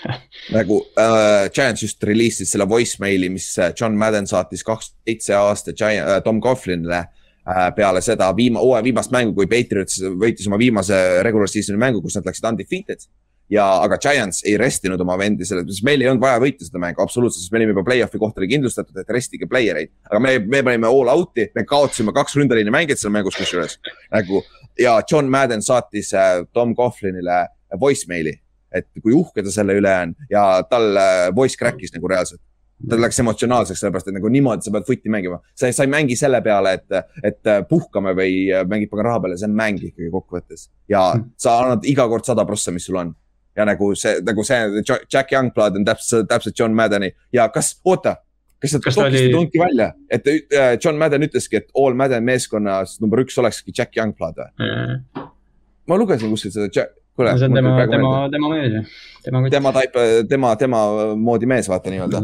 nagu äh, Giants just reliisid selle voicemail'i, mis äh, John Madden saatis kaks seitse aasta Giant, äh, Tom Coughlinile äh, peale seda viima-, hooaja viimast mängu, kui Patriots võitis oma viimase regular season'i mängu, kus nad läksid undefeated. ja, aga Giants ei restinud oma vendi selles mõttes, meil ei olnud vaja võita seda mängu absoluutselt, sest me olime juba play-off'i kohta oli kindlustatud, et restige player eid. aga me, me panime all out'i, me kaotasime kaks ründeliini mängijat seal mängus kusjuures nagu ja John Madden saatis äh, Tom Coughlinile voicemail'i, et kui uhke ta selle üle on ja tal äh, voice crack'is nagu reaalselt. ta läks emotsionaalseks, sellepärast et nagu niimoodi sa pead footi mängima, sa sa ei mängi selle peale, et, et äh, puhkame või äh, mängid pagan raha peale, see on mäng ikkagi kokkuvõttes. ja Hmm. sa annad iga kord sada prossa, mis sul on. ja nagu see, nagu see Jack Youngblood on täpselt, täpselt John Maddeni ja kas, oota, kas sa tokisid oli- tunki välja, et John Madden ütleski, et all Madden meeskonnas number üks olekski Jack Youngblood või? ma lugesin kuskilt seda, kuule. see on tema, tema, tema mees ju, tema tema taip, tema, tema moodi mees, vaata nii-öelda,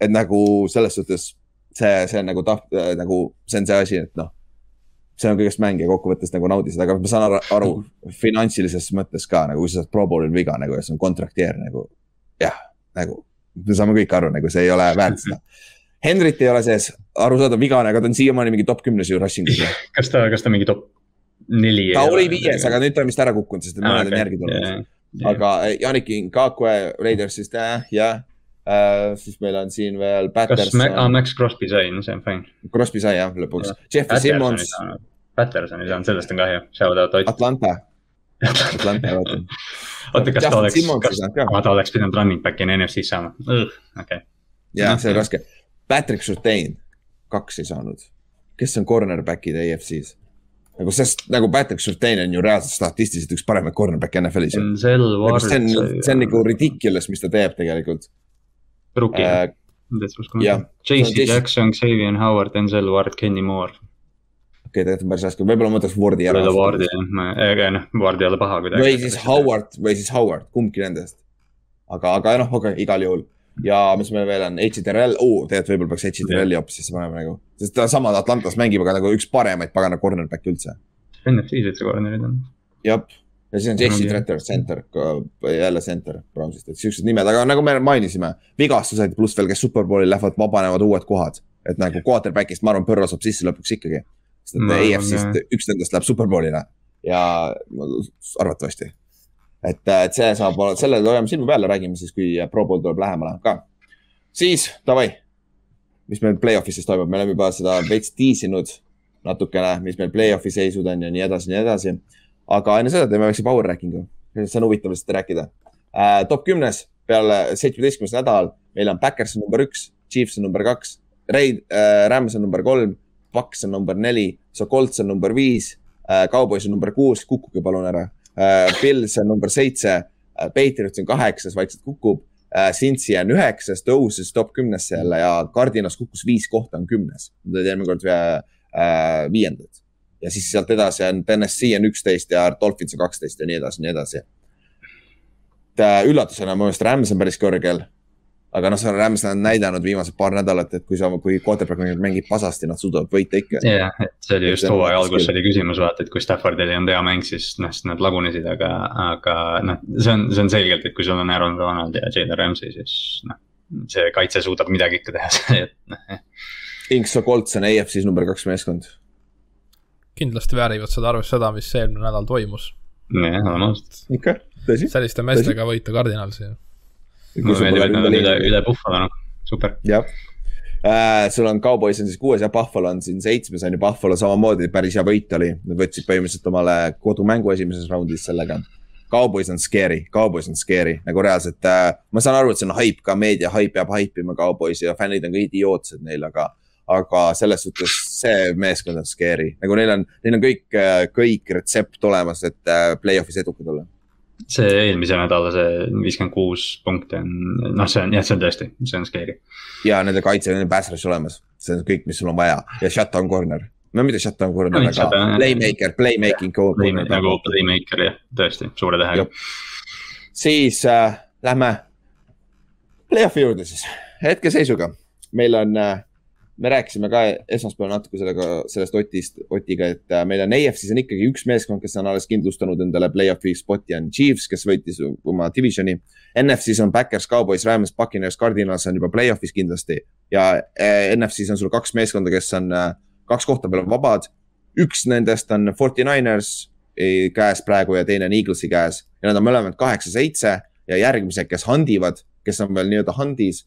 et nagu selles suhtes see, see on nagu taht-, nagu see on see asi, et noh. see on kõigest mäng ja kokkuvõttes nagu naudi seda, aga ma saan aru, aru finantsilises mõttes ka nagu, kui sa saad Pro Bowlil viga nagu ja see on kontrakteer nagu. jah, nagu me saame kõik aru, nagu see ei ole väärt seda. Henrit ei ole sees, arusaadav vigane, aga ta on siiamaani mingi top kümnes ju rushing us. kas ta, kas ta mingi top neli? ta oli viies, aga nüüd ta on vist ära kukkunud, sest mõned on järgi tulnud. aga Janik Ngakwe Raidersist äh, jah uh,. siis meil on siin veel kas Max, ah, Patterson, Max Crosby sai, no see on fine. Crosby sai jah lõpuks, Jeffrey Simmons, Patterson ei saanud, sellest on kahju. Atlanta, Atlanta vaata. oota, kas ta oleks, kas ta oleks pidanud running back'ina NFC-s saama, okei. jah, see on raske. Patrick Surtain, kaks ei saanud. kes on cornerback'id EFC-s? Nagu sest nagu Patrick Surtain on ju reaalselt statistiliselt üks paremaid cornerback'e NFL-is Ward. see on, see on nagu ridiculous, mis ta teeb tegelikult Rookie äh,. JC Jackson, Xavier Howard, Denzel Ward, Kenny Moore. okei, tegelikult on päris raske, võib-olla ma võtaks Wardi ära võib-olla. Wardi jah, aga noh, Ward ei ole paha kuidagi. või siis. Howard või siis Howard, kumbki nendest. aga, aga noh, okay,, igal juhul ja mis meil veel on, HTRL, oo, tegelikult võib-olla peaks HTRL-i hoopis sisse panema nagu, sest ta sama Atlantas mängib, aga nagu üks paremaid pagana cornerback'e üldse. NFC-s üldse corner'id on. jah, ja siis on Jesse. Tretter, center, jälle center Brownsist, et siuksed nimed, aga nagu me mainisime, vigastused pluss veel, kes superbowli lähevad, vabanevad uued kohad. et nagu quarterback'ist, ma arvan, Põrro saab sisse lõpuks ikkagi. sest et EFC-st üks nendest läheb superbowlile ja arvatavasti. et, et see saab, selle hoiame silma peal ja räägime siis, kui Pro Bowl tuleb lähemale ka. siis davai, mis meil play-off'is siis toimub, me oleme juba seda veits tiisinud natukene, mis meil play-off'i seisud on ja nii edasi, nii edasi aga enne seda teeme väikse power ranking'u, see on huvitav lihtsalt rääkida uh,. top kümnes peale seitsmeteistkümnes nädal, meil on Backers on number üks, Chiefs on number kaks, Raid uh,, Rams on number kolm, Paks on number neli, Sokolts on number viis uh,, Cowboys on number kuus, kukkuge palun ära. Pils on number seitse uh,, Patriots on kaheksas, vaikselt kukub uh,. Cincy on üheksas, tõusis top kümnesse jälle ja Cardinas kukkus viis kohta, on kümnes. Nad olid eelmine kord viiendad ja siis sealt edasi on TNS-i on üksteist ja Dolphins on kaksteist ja nii edasi, nii edasi. et äh, üllatusena mu meelest Rams on päris kõrgel. Aga noh, Rams on näidanud viimased paar nädalat, et kui sa, kui quarterback mängib- pasasti, nad suudavad võita ikka. jah, et see oli just hooaja raske. algus oli küsimus, vaata, et kui Staffordil ei olnud hea mäng, siis noh, siis nad lagunesid, aga, aga noh, see on, see on selgelt, et kui sul on Aaron Donald ja Jalen Ramsey, siis noh. see kaitse suudab midagi ikka teha, et noh, Inks Colts on AFC-s number kaks meeskond. kindlasti väärivad seda arvesse seda, mis eelmine nädal toimus. jah, oleme ausad. ikka, tõsi. selliste meestega võita Cardinalsi. Mulle meeldib, et nad on üle, üle Buffalo noh, super. jah äh,. sul on Cowboys on siis kuues ja Buffalo on siin seitsmes on ju, Buffalo samamoodi päris hea võit oli, nad võtsid põhimõtteliselt omale kodumängu esimeses raundis sellega. Cowboys on scary, Cowboys on scary nagu reaalselt äh,, ma saan aru, et see on haip ka, meedia haip peab haipima Cowboysi ja fännid on ka idiootsed neil, aga. aga selles suhtes see meeskond on scary, nagu neil on, neil on kõik, kõik retsept olemas, et äh, play-off'is edukad olla. See eelmise nädala see viiskümmend kuus punkti on, noh, see on jah, see on tõesti, see on scary. ja nende kaitse, on pass rush olemas, see on kõik, mis sul on vaja. Ja shutdown corner. no mitte shutdown corner, No, aga shutdown, playmaker, playmaking corner. nagu playmaker jah, tõesti, suure tähega. Siis äh, lähme play-off'i juurde siis, hetkeseisuga. Meil on äh,, me rääkisime ka esmaspäeval natuke sellega, sellest Otist, Otiga, et äh, meil on EFC-s on ikkagi üks meeskond, kes on alles kindlustanud endale play-off'i spot'i on Chiefs, kes võitis oma divisioni. NFC-s on Backers, Cowboys, Rams, Buccaneers, Cardinals on juba play-off'is kindlasti ja äh, NFC-s on sul kaks meeskonda, kes on äh, kaks kohta veel on vabad. üks nendest on Forty Niners käes praegu ja teine on Eaglesi käes ja nad on mõlemad kaheksa-seitse ja järgmised, kes handivad, kes on veel nii-öelda handis,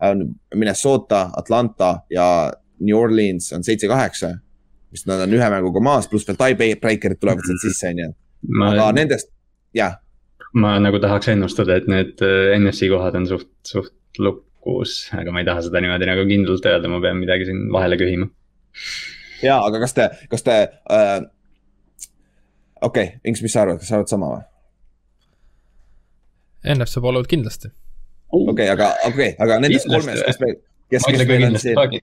on Minnesota, Atlanta ja New Orleans on seitse-kaheksa. mis nad on ühe mänguga maas, pluss veel tiebreaker'id tulevad sealt sisse, onju. aga ma, nendest, jah, ma nagu tahaks ennustada, et need äh, NFC kohad on suht, suht lukus, aga ma ei taha seda niimoodi nagu kindlalt öelda, ma pean midagi siin vahele köhima. ja aga kas te, kas te äh,. okei okay,, Inks, mis sa arvad, kas sa arvad sama või? NFC poole pealt kindlasti. Okei okay,, aga, okei okay,, aga nendest kolmest, kes meil, kes, kes meil on siin,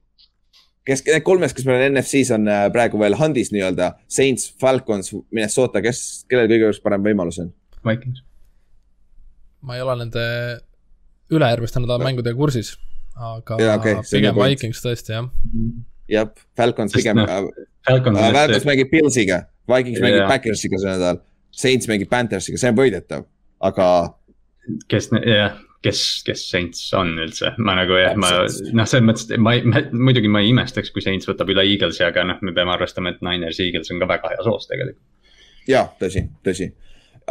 kes, need kolmest, kes meil on NFC-s on äh, praegu veel handis nii-öelda, Saints, Falcons, Minnesota, kes, kellel kõige parem võimalus on? Vikings. ma ei ole nende ülejärgmiste nädala mängudega kursis, aga see on pigem. Vikings tõesti jah. jah, Falcons Sest pigem noh, äh,, Falcons on Falcons mängib Pillsiga, Vikings mängib Jaa. Backersiga see nädal, Saints mängib Panthersiga, see on võidetav, aga kes, jah, kes, kes Saints on üldse, ma nagu jah, ma noh, selles mõttes, et ma ei, muidugi ma ei imestaks, kui Saints võtab üle Eaglesi, aga noh, me peame arvestama, et Niners ja Eagles on ka väga hea soos tegelikult. ja tõsi, tõsi.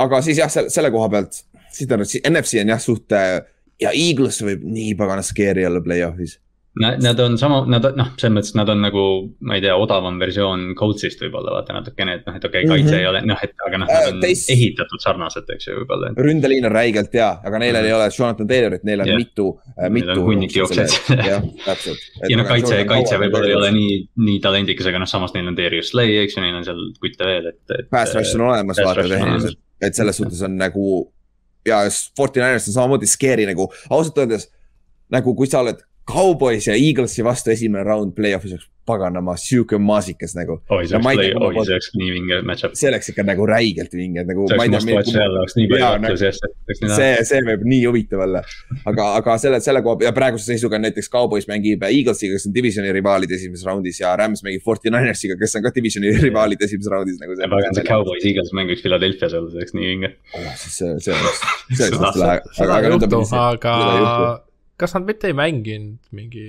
aga siis jah, selle, koha pealt, siis ta on, NFC on jah suht ja Eagles võib nii pagana scary olla play-off'is Nad, nad on sama, nad noh, selles mõttes nad on nagu, ma ei tea, odavam versioon Coltsist võib-olla vaata natukene, et noh, et okei okay,, kaitse mm -hmm. ei ole, noh, et aga noh, nad on teist... ehitatud sarnaselt, eks ju, võib-olla. ründeliin on räigelt hea, aga neil mm -hmm. ei ole Jonathan Taylorit, neil on yeah. mitu äh,, mitu. hunnik jooksjad. jah, täpselt. ja noh, kaitse, kaitse võib-olla ei ole nii, nii talendikas, aga noh, samas neil on Darius Slay, eks ju, neil on seal kutte veel, et, et. Pass rush on olemas, vaata tehniliselt, et selles suhtes on nagu ja Forty Niners on samamoodi scary nagu ausalt öeldes nagu kui sa oled Cowboys ja Eaglesi vastu esimene round play-off'is oleks paganama sihuke maasikas nagu. oi, see oleks, play, oi, see oleks nii vinge match-up. see oleks ikka nagu räigelt vinge, nagu. see oleks must watch jälle, oleks nii palju nagu, see, see võib nii huvitav olla. aga, aga selle, selle koha ja praeguse seisuga näiteks Cowboys mängib Eaglesiga, kes on divisioni rivaalid esimeses raundis ja Rams mängib Forty Ninersiga, kes on ka divisioni rivaalid esimeses raundis nagu. pagan, see Cowboys Eagles mängiks Philadelphia's olla, see oleks nii vinge. Oh, see, see oleks, see oleks lahe. juhtu, aga kas nad mitte ei mänginud mingi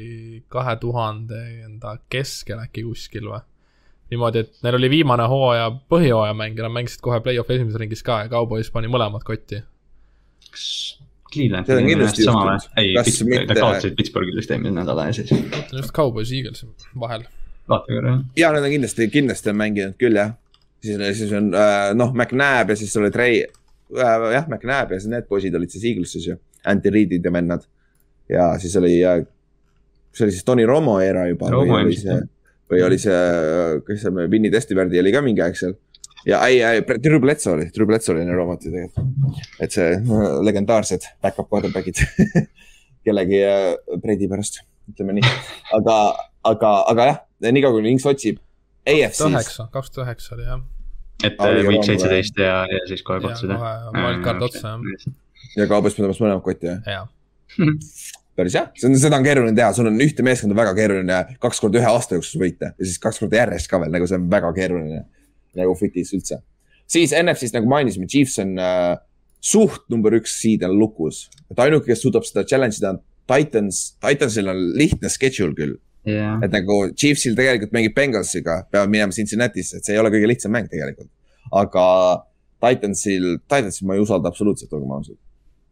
kahe tuhandenda keskel äkki kuskil või? niimoodi, et neil oli viimane hooaja, põhijooaja mäng ja nad mängisid kohe play-off'i esimeses ringis ka ja Cowboys pani mõlemad kotti. kas Cleveland tegi ennast sama või? ei, ta kaotasid Pittsburghil vist eelmine nädal ja siis. just Cowboys Eagles vahel. vaata korra jah. ja nad on kindlasti, kindlasti on mänginud küll jah. siis, siis on äh, noh, McNabb ja siis oli Trey äh,, jah, McNabb ja siis need poisid olid siis Eaglesis ju, Anti Reedid ja vennad ja siis oli, see oli siis Tony Romo era juba Romo või oli see, või oli see, kes see, Vinny Testiverdi oli ka mingi aeg seal. ja ei, ei, Drew Bledsoe oli, Drew Bledsoe oli Romot ju tegelikult. et see legendaarsed back-up quarterback'id kellegi äh, Brady pärast, ütleme nii. aga, aga, aga jah, niikaua kui Inks otsib. kaks tuhat üheksa, kaks tuhat üheksa oli jah. et ah, week seitseteist ja, ja siis kohe kohtusid jah? wildcard otsa jah. ja kaubas tõmbas mõlemad kotti jah? jah päris on, seda on keeruline teha, sul on ühte meeskonda väga keeruline kaks korda ühe aasta jooksul võita. Ja siis kaks korda järjest ka veel, nagu see on väga keeruline. Nagu footis üldse. siis NFC-st nagu mainisime, Chiefs on äh, suht number üks seed on lukus, et ainuke, kes suudab seda challenge ida on Titans, Titansil on lihtne schedule küll. Yeah.. et nagu Chiefsil tegelikult mängib Bengalsiga, peavad minema Cincinnati'sse, et see ei ole kõige lihtsam mäng tegelikult. aga Titansil, Titansil ma ei usalda absoluutselt, olgem ausad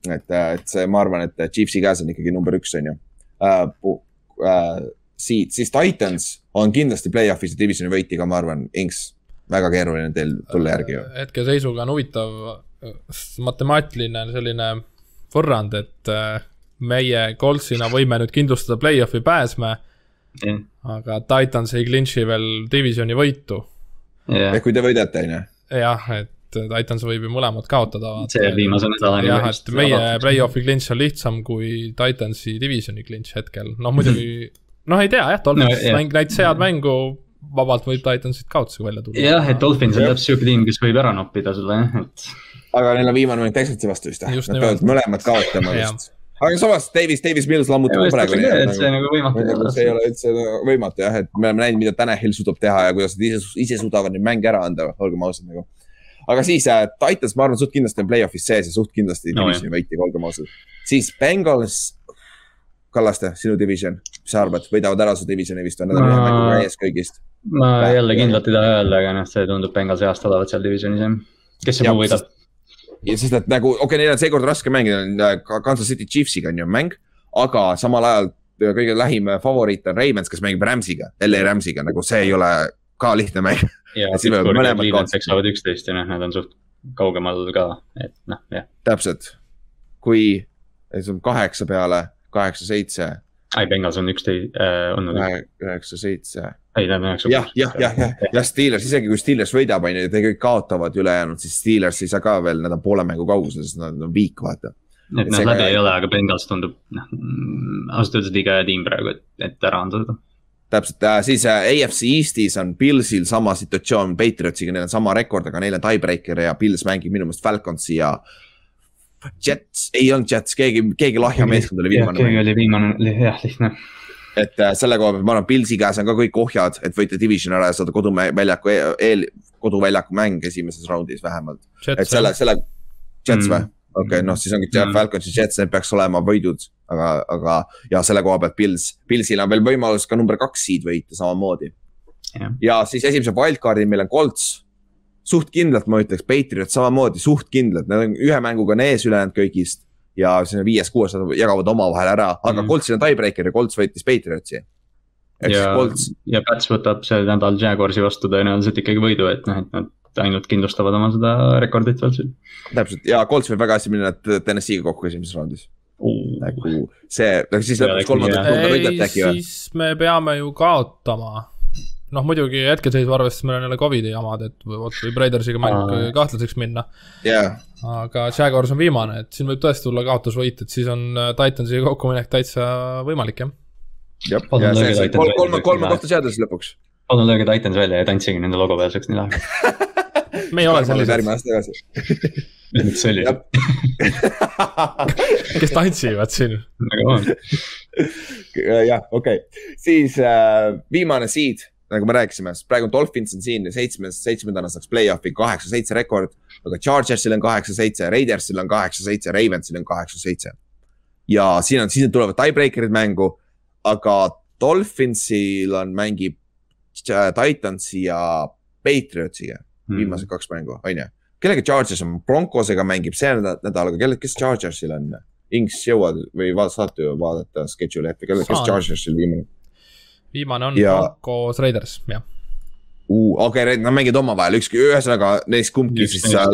et, äh, et see, ma arvan, et Chiefsi käes on ikkagi number üks, on ju uh,. Uh, siit, siis Titans on kindlasti play-off'is ja divisioni võitiga, ma arvan, Inks, väga keeruline teil tulla järgi ju. hetkeseisuga on huvitav matemaatiline selline võrrand, et meie Coltsina võime nüüd kindlustada play-off'i pääsme mm.. aga Titans ei clinch'i veel divisioni võitu yeah.. ehk kui te võidate, on ju. jah, et Titans võib ju mõlemad kaotada. see viimase nädalani. jah, et meie play-off'i clinch on lihtsam kui Titansi divisioni clinch hetkel, noh muidugi, noh ei tea jah, Dolphins no, mäng näitas head mängu, vabalt võib Titansit kaotusega välja tulla. jah, et Dolphins on täpselt sihuke tiim, kes võib ära noppida sulle jah, et. aga neil on viimane mäng Texansi vastu vist, nad peavad mõlemad kaotama vist aga samas Davis, Davis Mills lammutab ka praegu. et see nagu võimatu ei ole. see ei ole üldse võimatu jah, et me oleme näinud, mida Tanahil suudab teha ja kuidas nad ise, ise suudavad neid mänge ära anda, olgem ausad nagu aga siis äh, Titans, ma arvan, suht kindlasti on play-off'is sees ja suht kindlasti no, divisioni võitja, olgem ausad. siis Bengals, Kallaste, sinu division, mis sa arvad, võidavad ära su divisioni vist või nad on ühe mänguga ees kõigist? ma jälle kindlalt ei taha öelda, aga noh, see tundub Bengalsi heast olevat seal divisionis jah. kes see muu võidab? ja sest, et nagu, okei okay,, neil on seekord raske mängida, äh, Kansas City Chiefsiga on ju mäng, aga samal ajal kõige lähim favoriit on Ravens, kes mängib Rams'iga, LA Rams'iga, nagu see ei ole ka lihtne mäng ja ja Cleveland seksavad üksteist ja noh, nad on suht kaugemal ka, et noh, jah. täpselt, kui on kaheksa peale, kaheksa-seitse. ei, Bengals on üksteist äh,, olnud. üheksa-seitse. ei, nad on üheksa. jah, jah, jah, jah, jah, Steelers, isegi kui Steelers võidab, on ju, te kõik kaotavad ülejäänud, siis Steelers ei saa ka veel, nad on poole mängu kaugusel, sest nad on viik, vaata et nad läbi ei ole, aga Bengals tundub, noh, ausalt öeldes liiga hea tiim praegu, et, et ära anda seda täpselt äh,, siis äh, AFC Eestis on Pilsil sama situatsioon Patriotsiga, neil on sama rekord, aga neil on tiebreaker ja Pils mängib minu meelest Falconsi ja. Jets, ei olnud Jets, keegi, keegi lahja meeskond oli viimane. keegi oli viimane, jah, lihtne. et äh, selle koha pealt ma arvan, Pilsi käes on ka kõik ohjad, et võita division ära ja saada koduväljaku eel, koduväljaku mäng esimeses raundis vähemalt. et selle, selle, Jets mm. Okei okay,, noh, siis ongi mm. Falcons ja Jets, need peaks olema võidud, aga, aga ja selle koha pealt Pils, Pilsil on veel võimalus ka number kaks seed võita samamoodi. ja siis esimese wildcard'i meil on Colts. suht kindlalt ma ütleks, Patriot samamoodi suht kindlalt, nad on ühe mänguga on ees ülejäänud kõigist ja siin viies-kuues nad jagavad omavahel ära, aga mm. Mhm. Coltsil on tiebreaker ja Colts võitis Patriotsi. siis ja ja Pats võtab see nädal Jaguarsi vastu tõenäoliselt ikkagi võidu, et noh, et nad ainult kindlustavad oma seda rekordit veel siin. täpselt ja Colts võib väga hästi minna TNS-iga kokku esimeses raundis. nagu see, aga siis lõpuks kolmandat korda ei võidate, äkki või? siis me peame ju kaotama. noh, muidugi hetkeseisu arvestades meil on jälle Covidi jamad, et vot võib Raidersiga mäng kahtlaseks minna. jaa, aga Jaguars on viimane, et siin võib tõesti tulla kaotusvõit, et siis on äh, Titansiga kokkuminek täitsa võimalik jah. jah, ja see see kolme, kolme kohta seada siis lõpuks. palun lööge Titans välja ja tantsige nende logo peal, see oleks nii lahe. me ei ole sellised, järgmine aasta tagasi. oli Jah. kes tantsivad siin. väga on. jah, okei okay., siis äh, viimane seed, nagu me rääkisime, praegu Dolphins on siin seitsmes, seitsmendana saaks play-off'i kaheksa-seitse rekord. aga Chargersil on kaheksa-seitse, Raidersil on kaheksa-seitse, Ravensil on kaheksa-seitse. ja siin on, siis tulevad tiebreaker'id mängu, aga Dolphinsil on, mängib äh, Titansi ja Patriotsiga Hmm. viimased kaks mängu, on ju. kellega Chargers on, Broncosega mängib see nädal, aga kelle, kes Chargersil on? Inks jõuad või vaat- saate ju vaadata schedule'i ette, kelle, kes. Chargersil viimane viimane on Ja- Broncos Raiders, jah. uh,? okei okay,, nad mängivad omavahel, ükski, ühesõnaga neist kumbki siis seal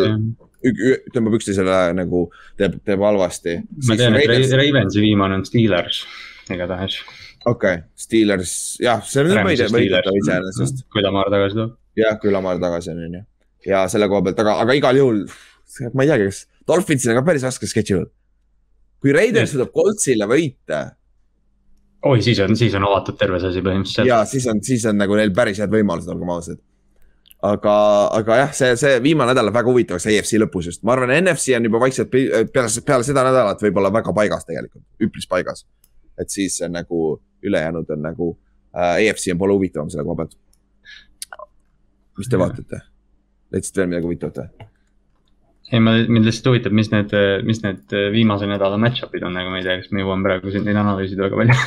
tõmbab üksteisele nagu teeb, teeb halvasti. ma tean, et Ra- Ravensi viimane on Steelers, igatahes. okei, Steelers, jah, see on võidetav iseenesest. kui Lamar tagasi tuleb. jah, kui Lamar tagasi on, on ju. ja selle koha pealt, aga, aga igal juhul, ma ei teagi, kas Dolphinsil on ka päris raske schedule. kui Raiders suudab Coltsile võita oi, siis on, siis on avatud terve see asi põhimõtteliselt. ja siis on, siis on nagu neil päris head võimalused, olgem ausad. aga, aga jah, see, see viimane nädal läheb väga huvitavaks EFC lõpus just, ma arvan, NFC on juba vaikselt peale, peale seda nädalat võib-olla väga paigas tegelikult, üpris paigas. et siis nagu ülejäänud on nagu äh,, EFC on poole huvitavam selle koha pealt. Mis te vaatate? leidsite veel midagi huvitavat või? ei, ma, mind lihtsalt huvitab, mis need, mis need viimase nädala match-up'id on, nagu ma ei tea, kas me jõuame praegu siin neid analüüsida väga palju.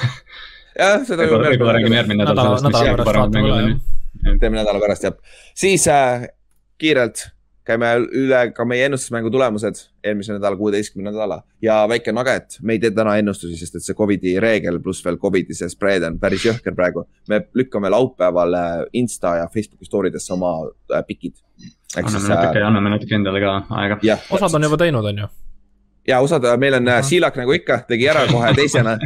jah, seda võib-olla, võib-olla räägime järgmine nädal nädala, sellest, mis nädala järgi pärast paremad vaatame mängud üle on jah.. teeme nädala pärast jah. siis äh, kiirelt käime üle ka meie ennustusmängu tulemused eelmise nädala kuueteistkümnenda nädala ja väike nugget, me ei tee täna ennustusi, sest et see Covidi reegel pluss veel Covidi see spread on päris jõhker praegu. me lükkame laupäeval äh, Insta ja Facebooki story desse oma äh, pikid. anname siis natuke, äh, anname natuke endale ka aega. osad on juba teinud, on ju. Ja osad, meil on äh, Siilak nagu ikka, tegi ära kohe teisena.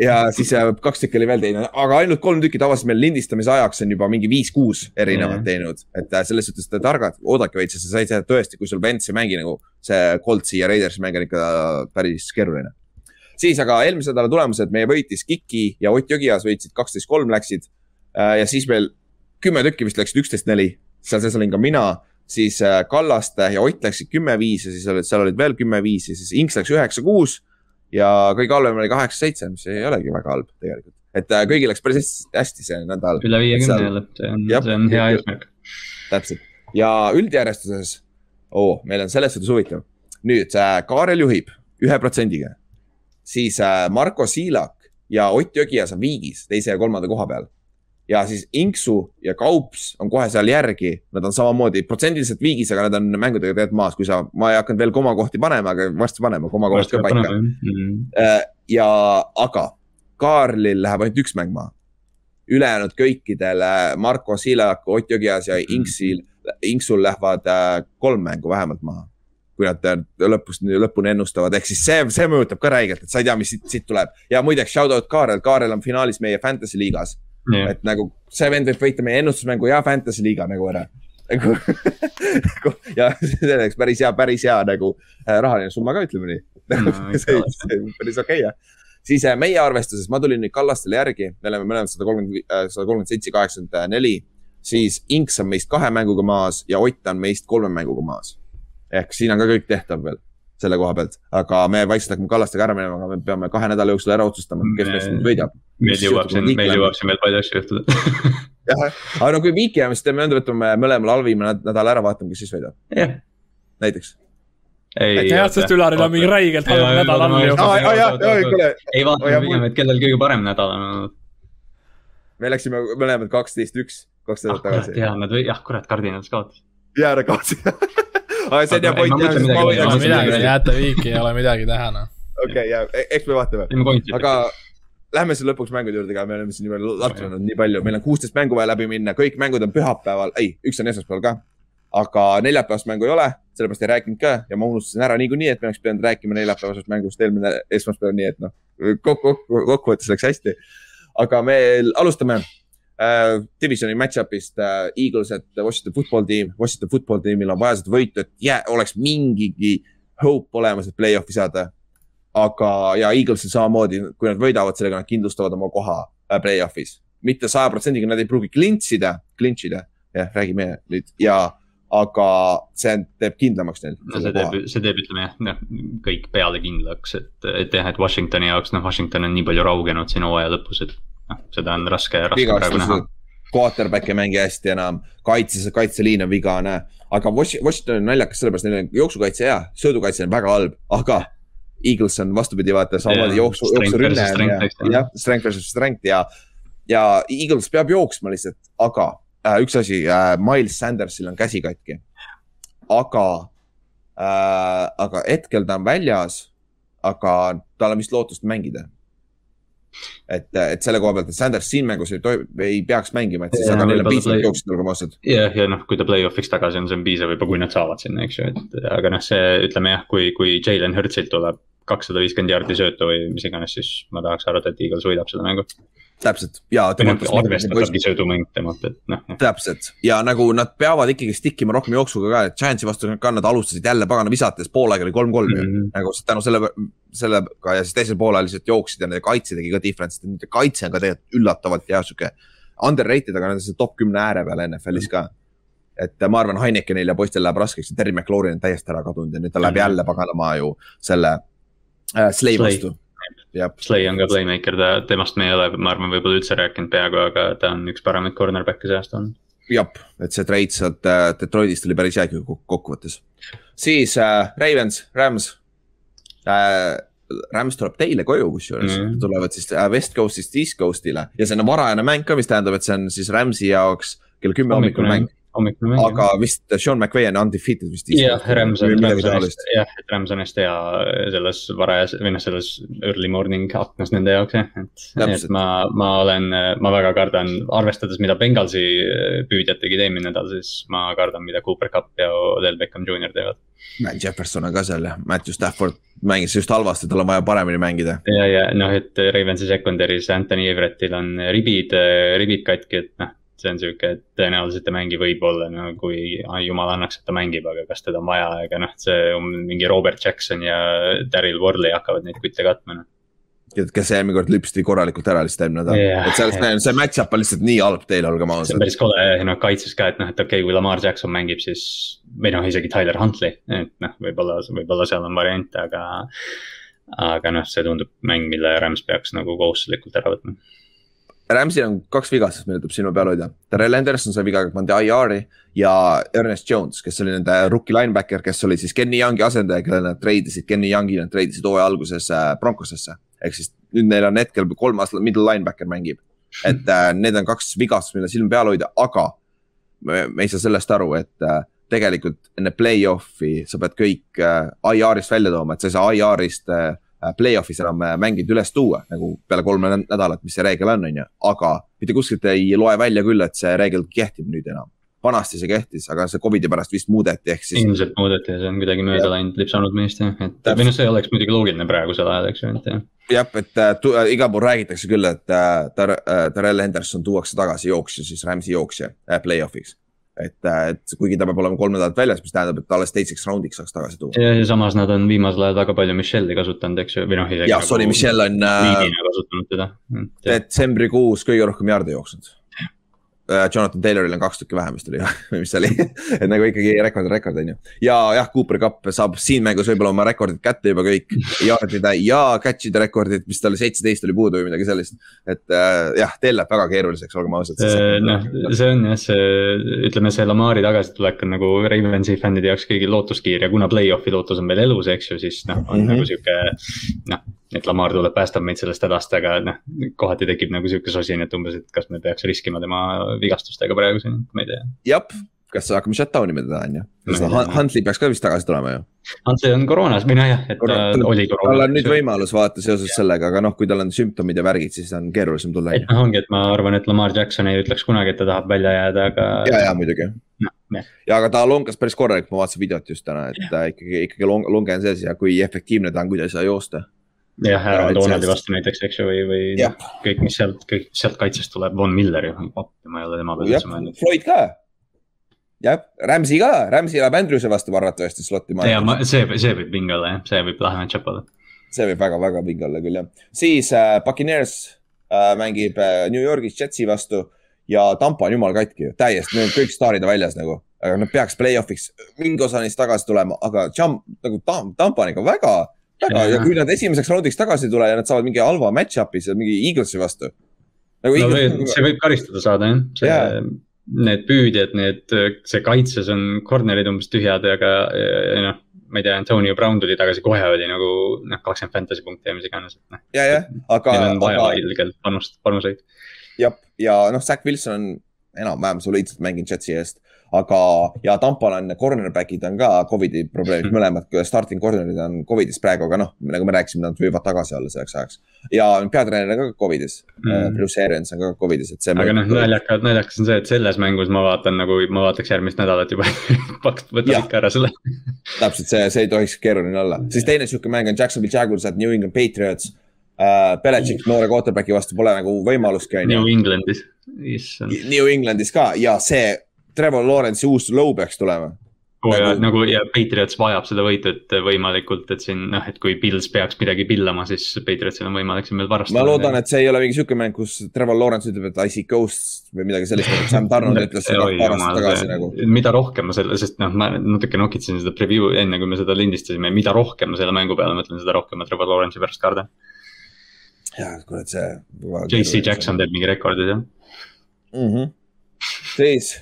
Ja siis äh, kaks tükki oli veel teinud, aga ainult kolm tükki tavaliselt meil lindistamise ajaks on juba mingi viis-kuus erinevat teinud. et äh, selles suhtes te targad, oodake veits, sest sa said seda tõesti, kui sul Vents ei mängi nagu see Coltsi ja Raidersi mäng on ikka päris keeruline. siis aga eelmise nädala tulemused, meie võitis Kiki ja Ott Jõgias võitsid kaksteist, kolm läksid. ja siis meil kümme tükki vist läksid üksteist, neli, seal sees olin ka mina siis äh, Kallaste ja Ott läksid kümme-viis ja siis olid, seal olid veel kümme-viis ja siis Inks läks üheksa-kuus. ja kõige halvem oli kaheksa-seitse, mis ei olegi väga halb tegelikult, et äh, kõigil läks päris hästi, see nädal, üle viiekümne jälle, see on, see on hea eesmärk. täpselt. ja üldjärjestuses oh,, meil on selles suhtes huvitav. nüüd äh, Kaarel juhib ühe protsendiga, siis Marko Siilak ja Ott Jõgias on viigis teise ja kolmanda koha peal. Ja siis Inksu ja Kaups on kohe seal järgi, nad on samamoodi protsendiliselt viigis, aga nad on mängudega tegelikult maas, kui sa, ma ei hakanud veel komakohti panema, aga varsti paneme komakohad ka paika. Mm. Äh, ja, aga Kaarlil läheb ainult üks mäng maha. ülejäänud kõikidel äh, Marko Siilak, Ott Jõgias ja Inksil, Inksul lähevad äh, kolm mängu vähemalt maha. kui nad äh, lõpust, lõpuni ennustavad, ehk siis see, see mõjutab ka räigelt, et sa ei tea, mis siit, siit tuleb. ja muideks shout out Kaarel, Kaarel on finaalis meie fantasy liigas, et nagu see vend võib võita meie ennustusmängu ja fantasy liiga nagu ära. nagu ja see oleks päris hea, päris hea nagu äh, rahaline summa ka, ütleme nii. No, see see on päris okei okay, jah. siis äh, meie arvestuses, ma tulin nüüd Kallastele järgi, me oleme mõlemad sada kolmkümmend, sada kolmkümmend seitse, kaheksakümmend neli. siis Inks on meist kahe mänguga maas ja Ott on meist kolme mänguga maas. ehk siin on ka kõik tehtav veel selle koha pealt, aga me vaikselt hakkame Kallastega ära minema, aga me peame kahe nädala jooksul ära otsustama, kes Me- meist nüüd võidab. meil jõuab siin, meil jõuab siin veel palju asju juhtuda. jah, aga no kui viiki jääme, siis teeme nõnda, võtame mõlemal halvima näd- nädala ära, vaatame, kes siis võidab, jah, näiteks. ei. aitäh, sest Ülaril on mingi räigelt halb nädal all ju. Jah, ei vaata jah, pigem, et kellel kõige parem nädal on olnud. me läksime mõlemad kaksteist, üks, kaks ah nädalat kurat, tagasi. jaa, nad või, jah, kurat, Cardinals kaotas. jaa, ära kaotsi. aga see on hea point jääte viiki, ei ole midagi teha noh. okei, ja e- eks me vaatame, aga lähme siis lõpuks mängude juurde ka, me oleme siin juba latrunud nii palju, meil on kuusteist mängu vaja läbi minna, kõik mängud on pühapäeval, ei, üks on esmaspäeval ka. aga neljapäevast mängu ei ole, sellepärast ei rääkinud ka. Ja ma unustasin ära niikuinii, et me oleks pidanud rääkima neljapäevasest mängust. Eelmine esmaspäev, nii et noh, kokku, kokku, kokkuvõttes läks hästi. aga me alustame äh, divisioni match-up'ist äh, Eagles, et Washington football tiim, Washington football tiimil on vaja seda võitu, et jää, oleks mingigi hope olemas, et play-off'i saada aga, ja Eaglesil samamoodi, kui nad võidavad sellega, nad kindlustavad oma koha äh, play-off'is. mitte saja protsendiga nad ei pruugi klintsida, klintšida, jah, räägime nüüd ja, aga see teeb kindlamaks neil. no see teeb, see teeb, ütleme jah, noh kõik pealekindlaks, et, et jah, et Washingtoni jaoks, noh, Washington on nii palju raugenud siin hooaja lõpus, et noh, seda on raske, raske praegu näha. Quarterback ei mängi hästi enam, kaitses, kaitseliin on vigane, aga Washi- Washington on naljakas sellepärast, neil on jooksukaitse hea, söödukaitse on väga halb, aga Eagles on vastupidi, vaata samamoodi jooksu, jooksurünne on ja jah, strength versus strength ja, ja Eagles peab jooksma lihtsalt, aga äh, üks asi äh,, Miles Sandersil on käsi katki. aga äh,, aga hetkel ta on väljas, aga tal on vist lootust mängida. et, et selle koha pealt, et Sanders siin mängus ei ei peaks mängima, et siis, aga neil on piisavalt jooksjat, olgem ausad. jah, ja noh, kui ta play-off'iks tagasi on, see on piisav juba, kui nad saavad sinna, eks ju, et aga noh, see ütleme jah, kui, kui Jalen Hurtsilt tuleb kakssada viiskümmend jaardi söötu või mis iganes, siis ma tahaks arvata, et Eagles võidab seda mängu. Täpselt ja. noh, arvestatavgi söödumäng temalt, et noh. täpselt ja nagu nad peavad ikkagi stick ima rohkem jooksuga ka, et Giantsi vastu ka nad alustasid jälle pagana visates, poolaeg oli kolm-kolm ju Mhm. nagu tänu selle, sellega ja siis teisel poolel lihtsalt jooksid ja nende kaitse tegi ka difference'it, nende kaitse on ka tegelikult üllatavalt hea sihuke. Underrated, aga nad on top kümne ääre peal NFL-is ka. et ma arvan, Heinekenil ja poistel läheb raskeks ja Terry McLaurin on täiesti ära kadunud ja nüüd ta läheb Mhm. jälle paganama ju selle äh, Slay. vastu. Slay on ka playmaker, ta, temast me ei ole, ma arvan, võib-olla üldse rääkinud peaaegu, aga ta on üks paremaid cornerback'e see aasta olnud. jah, et see trade sealt äh, Detroitist oli päris hea kokkuvõttes. siis äh, Ravens, Rams äh,. Rams tuleb teile koju, kusjuures mm. -hmm. tulevad siis äh, West Coast'ist East Coast'ile ja see on varajane mäng ka, mis tähendab, et see on siis Rams'i jaoks kell kümme hommikul mäng. Hommikune mäng. aga vist Sean McVay on undefeated vist. jah, Rams on, Rams on hästi, jah, et Rams on hästi hea selles varajas või noh, selles early morning aknas nende jaoks jah, et. Et ma, ma olen, ma väga kardan, arvestades, mida Bengalsi püüdjad tegid eelmine nädal, siis ma kardan, mida Cooper Cup ja Odell Beckham Jr teevad. Matt Jefferson on ka seal ja Matthew Stafford mängis just halvasti, tal on vaja paremini mängida. ja, ja noh, et Ravensi secondary's Anthony Everettil on ribid, ribid katki, et noh. See on sihuke, et tõenäoliselt ta ei mängi võib-olla no kui jumal annaks, et ta mängib, aga kas teda on vaja, ega noh, see on mingi Robert Jackson ja Daryl Worley hakkavad neid kutte katma noh. kes eelmine kord lüpsti korralikult ära lihtsalt eelmine nädal Jah. et sellest, see match-up on lihtsalt nii halb teile, olgem see on ausad. päris kole noh, kaitses ka, et noh, et okei okay,, kui Lamar Jackson mängib, siis või noh, isegi Tyler Huntley, et noh, võib-olla, võib-olla seal on variante, aga. aga noh, see tundub mäng, mille Rams peaks nagu kohustuslikult ära võtma. Rams'il on kaks vigastust, mille tuleb silma peal hoida. Terrel Henderson sai viga, pandi IR-i ja Ernest Jones, kes oli nende rookie linebacker, kes oli siis Kenny Youngi asendaja, kelle nad treidisid, Kenny Youngi nad treidisid hooaja alguses äh, Broncosesse. ehk siis nüüd neil on hetkel kolm aastat middle linebacker mängib. et äh, need on kaks vigastust, mille silma peal hoida, aga me, me ei saa sellest aru, et äh, tegelikult enne play-off'i sa pead kõik äh, IR-ist välja tooma, et sa ei saa IR-ist äh, play-off'is enam äh, mängida üles tuua nagu peale kolme nä- nädalat, mis see reegel on, on ju, aga mitte kuskilt ei loe välja küll, et see reegel kehtib nüüd enam. vanasti see kehtis, aga see Covidi pärast vist muudeti, ehk siis ilmselt muudeti ja see on kuidagi mööda läinud, lipsanud meist jah, et või noh, see oleks muidugi loogiline praegusel ajal, eks ju, et jah. jah, et äh, tu- äh, igal pool räägitakse küll, et äh, Tar- äh, Terrel Henderson tuuakse tagasi jooksja, siis Rams'i jooksja äh, play-off'iks. et, et kuigi ta peab olema kolm nädalat väljas, mis tähendab, et alles teiseks raundiks saaks tagasi tuua. ja, samas nad on viimasel ajal väga palju Michelle'i kasutanud, eks ju, või noh. ja sorry, Michelle on äh, kasutanud teda. detsembrikuus kõige rohkem jaarde jooksnud. Jonathan Tayloril on kaks tükki vähem vist oli või mis see oli, et nagu ikkagi rekord on rekord on ju. ja jah, Cooper Cup saab siin mängus võib-olla oma rekordid kätte juba kõik, jaardide ja catch'ide rekordid, mis tal seitseteist oli puudu või midagi sellist. et äh, jah, teil läheb väga keeruliseks, olgem ausad. noh, see on jah, see ütleme, see Lamari tagasitulek on nagu Ravensi fännide jaoks kõige lootuskiir ja kuna play-off'i lootus on veel elus, eks ju, siis noh, on mm Mhm. -hmm. nagu sihuke. noh, et Lamar tuleb, päästab meid sellest hädast, aga noh, kohati tekib nagu sihuke sosin, et umbes, et kas me peaks riskima tema vigastustega praegu siin, ma ei tea. jah, kas hakkame shutdown ima teda on ju? Tea. Huntley peaks ka vist tagasi tulema ju. Huntley on koroonas noh jah, et ta oli tal koroonas. on nüüd võimalus vaata seoses sellega, aga noh, kui tal on sümptomid ja värgid, siis on keerulisem tulla. et noh, ongi, et ma arvan, et Lamar Jackson ei ütleks kunagi, et ta tahab välja jääda, aga. ja, ja muidugi. jah, ja aga ta lonkas päris korralik, ma vaatasin videot just täna, et ta ikkagi, ikkagi long- longe on sees ja kui efektiivne ta on, kui ta ei saa joosta. Jah, Aaron Donaldi vastu näiteks, eks ju, või, või noh, kõik, mis sealt, kõik sealt kaitsest tuleb, Von Miller ju, appi, ma ei ole tema peale üldse mõelnud. Floyd ka. jah, Rams'i ka, Rams'i läheb Andrewse vastu arvatavasti slot'i ja maha. ma, see, see võib vinge olla jah, see võib lahe match-up olla. see võib väga-väga vinge olla küll jah. siis äh, Buccaneers äh, mängib äh, New Yorgis Jetsi vastu ja Tampa on jumala katki ju, täiesti, need kõik staarid on väljas nagu. aga nad peaks play-off'iks mingi osa neist tagasi tulema, aga Jump nagu Tam- Tampa on ikka väga, väga ja kui nad esimeseks raundiks tagasi ei tule ja nad saavad mingi halva match-up'i seal mingi Eaglesi vastu. nagu no või, see võib karistada saada jah, see Jaa. need püüdjad, need, see kaitses on corner'id umbes tühjad, aga ja noh, ma ei tea, Antonio Brown tuli tagasi, kohe oli nagu noh, kakskümmend fantasy punkti ja mis iganes, et noh. ja, jah, aga, Neil on vaja aga ilgelt panust, panuseid. jah, ja noh, Zack Wilson on enam-vähem soliidselt mänginud Jetsi eest. Aga, ja Tampal on cornerback'id on ka Covidi probleemid mõlemad, starting corner'id on Covidis praegu, aga noh, nagu me rääkisime, nad võivad tagasi olla selleks ajaks. ja peatreener on ka Covidis mm. Mm., Bruce Arians on ka Covidis, et see. aga noh, naljakas, naljakas on see, et selles mängus ma vaatan nagu, ma vaataks järgmist nädalat juba paks võtab Jah. ikka ära selle. täpselt see, see ei tohiks keeruline olla, siis teine sihuke mäng on Jacksonville Jaguars at New England Patriots uh,. Belichik noore quarterback'i vastu pole nagu võimalustki on ju New Englandis, issand. New Englandis ka ja see Trevor Lawrence'i uus low peaks tulema oh,. ja Nagu- nagu ja Patriots vajab seda võitu, et võimalikult, et siin noh, et kui Pils peaks midagi pillama, siis Patriotsil on võimalik siin veel varastada. ma loodan, et see ei ole mingi sihuke mäng, kus Trevor Lawrence ütleb, et I see ghosts või midagi sellist, nagu Sam Donald ütles seda paar aastat tagasi nagu. mida rohkem ma selle, sest noh, ma natuke nokitsesin seda preview enne, kui me seda lindistasime, mida rohkem ma selle mängu peale mõtlen, seda rohkem ma Trevor Lawrence'i pärast kardan. jah, kurat, see. JC Jackson teeb mingi rekordi seal. mm. -hmm. siis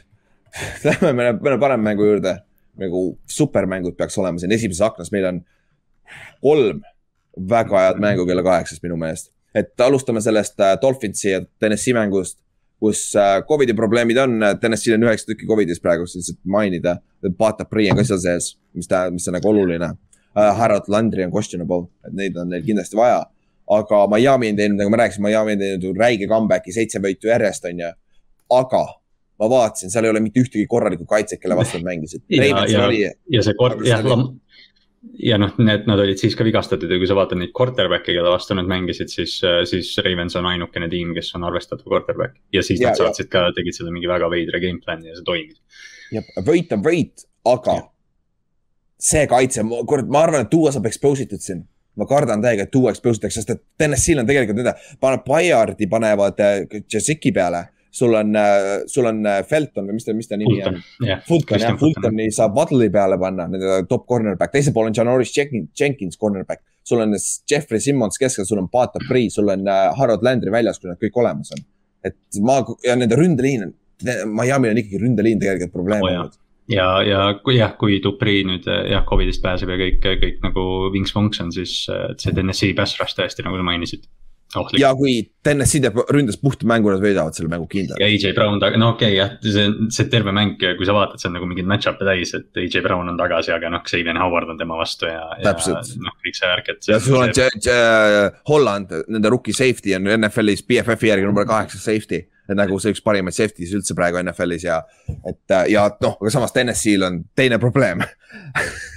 lähme mõne, mõne parema mängu juurde. nagu supermängud peaks olema siin esimeses aknas, meil on kolm väga head mängu kella kaheksast minu meelest. et alustame sellest äh, Dolphinsi ja Tennessee mängust, kus äh, Covidi probleemid on, Tennessee'l on üheksa tükki Covidis praegu, siis lihtsalt mainida. Bata Prii on ka seal sees, mis ta, mis on nagu oluline. Harold Landry on questionable, et neid on neil kindlasti vaja. aga Miami on teinud, nagu ma rääkisin, Miami on teinud räige comeback'i, seitse võitu järjest on ju. aga ma vaatasin, seal ei ole mitte ühtegi korralikku kaitset, kelle vastu nad mängisid. Ja- ja- ja see kord, jah ja noh, need, nad olid siis ka vigastatud ja kui sa vaatad neid quarterback'e, kelle vastu nad mängisid, siis, siis Ravens on ainukene tiim, kes on arvestatav quarterback. ja siis Ja- nad saatsid ka, tegid selle mingi väga veidra game plan'i ja see toimis. võit on võit, aga see kaitse, kurat, ma arvan, et Duo saab expose itud siin. ma kardan täiega, et Duo expose itakse, sest et Tennessee'l on tegelikult nende, paneb Bayardi panevad äh, Jasicki peale. Sul on, sul on äh, Felton või mis ta, mis ta nimi on? jah, Fulton jah, Fulton. Fultoni saab Waddle'i peale panna, nende top cornerback, teisel pool on Janoris Jenkins, Jenkins cornerback. sul on Jeffrey Simmons keskel, sul on Pata Prii, sul on äh, Harold Landry väljas, kui nad kõik olemas on. et ma ja nende ründeliin on, Miami'l on ikkagi ründeliin tegelikult probleem jah. olnud. ja, ja kui jah, kui Dupri nüüd eh, jah, Covidist pääseb ja kõik, kõik nagu wings wonks on, siis see Tennessee pass rush tõesti, nagu sa mainisid. ohtlik. ja kui Tennessee teeb ründes puhta mängu, nad võidavad selle mängu kindlalt. ja AJ Brown, no okei okay, jah, see, see terve mäng, kui sa vaatad, see on nagu mingid match-up'e täis, et AJ Brown on tagasi, aga noh, Xavier Howard on tema vastu ja, Täpselt. noh, kõik see värk, et. ja sul on J- J- Holland, nende rookie safety on NFL-is BFF-i järgi number kaheksa safety. et nagu see üks parimaid safety's üldse praegu NFL-is ja, et ja noh, aga samas Tennessee'l on teine probleem.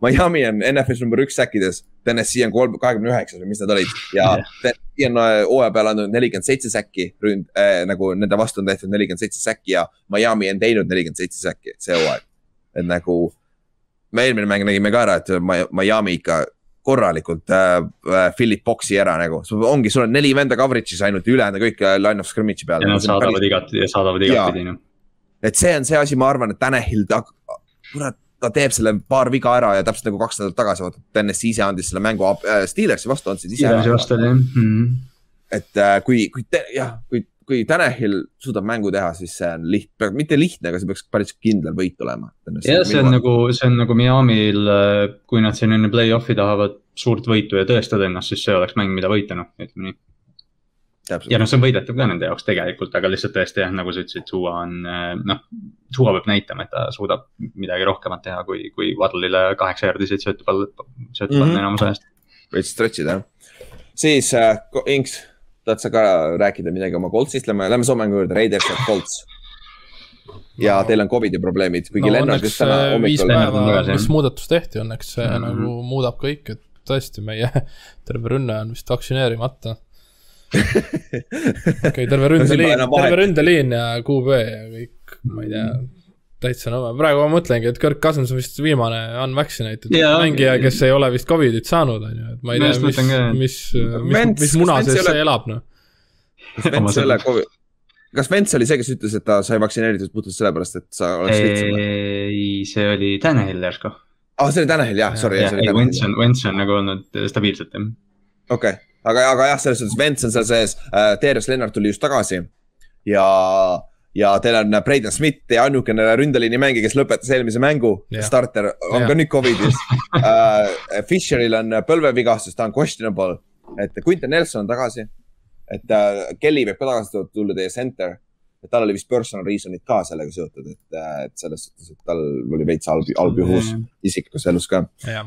Miami on NFL-is number üks säkkides, Tennessee on kolm, kahekümne üheksas või mis nad olid ja. Tennessee on äh, hooaja peale andnud nelikümmend seitse säkki ründ- äh,, nagu nende vastu on tehtud nelikümmend seitse säkki ja Miami on teinud nelikümmend seitse säkki see hooaeg. et nagu me eelmine mäng nägime ka ära, et Mi- Miami ikka korralikult äh, äh, Philip Boxi ära nagu, ongi, sul on neli venda coverage'is ainult, ülejäänud kõik äh, line of scrimmage'i peal. ja nad saadavad igatpidi, saadavad igatpidi noh. et see on see asi, ma arvan, et Tanahil ta, kurat, ta teeb selle paar viga ära ja täpselt nagu kaks nädalat tagasi, vaata, Tennessee ise andis selle mängu äh, Steelersi vastu andsid ise Steelersi vastu oli jah mm.. et äh, kui, kui jah, kui, kui Tanahil suudab mängu teha, siis see on lihtne, mitte lihtne, aga see peaks päris kindel võit olema. jah, see on nagu, see on nagu Miami'l, kui nad siin enne play-off'i tahavad suurt võitu ja tõestada ennast, siis see oleks mäng, mida võita, noh, ütleme nii. Täpselt ja noh, see on võidetav ka nende jaoks tegelikult, aga lihtsalt tõesti jah, nagu sa ütlesid, Tua on äh, noh. Tua peab näitama, et ta suudab midagi rohkemat teha, kui, kui Waddle'ile kaheksa jaardiseid söötu pall, söötu pall Mhm. enamus ajast. veits stretch ida jah. siis äh, Inks, tahad sa ka rääkida midagi oma Coltsist, lähme, lähme Soome mängu juurde, Raiders ja Colts. ja No. teil on Covidi probleemid, kuigi no Lennart just täna see viis hommikul. Mis muudatus tehti, õnneks see mm. -hmm. nagu muudab kõik, et tõesti meie terve rünne on vist vaktsineerimata. Okei okay,, terve ründeliin, terve ründeliin ja QB ja kõik, ma ei tea, täitsa nõme, praegu ma mõtlengi, et Kirk Cousins on vist viimane unvaccinated Jaa. mängija, kes ei ole vist Covidit saanud, on ju, et ma ei tea, mis mis, mis Vents-, mis muna kas Vents sees ei ole- see elab, noh. Vents selle Covid, kas Vents oli see, kes ütles, et ta sai vaktsineeritud puhtalt sellepärast, et sa oleks lihtsam? ei, see oli Tanel järsku. aa, see oli Tanel jah, sorry, ei Tanel. on, Wentz on nagu olnud stabiilselt jah. okei, aga, aga jah, selles suhtes Vents on seal sees äh,, Darius Lennart tuli just tagasi ja, ja teil on Braden Smith ja ainukene ründeliini mängija, kes lõpetas eelmise mängu Jah. starter, on Jah. ka nüüd Covidis äh,. Fisheril on põlvevigastus, ta on questionable, et Quinton Nelson on tagasi. et äh, Kelly võib ka tagasi tulla, teie center, et tal oli vist personal reason'id ka sellega seotud, et, et selles suhtes, et tal oli veits halb, halb juhus isiklikus elus ka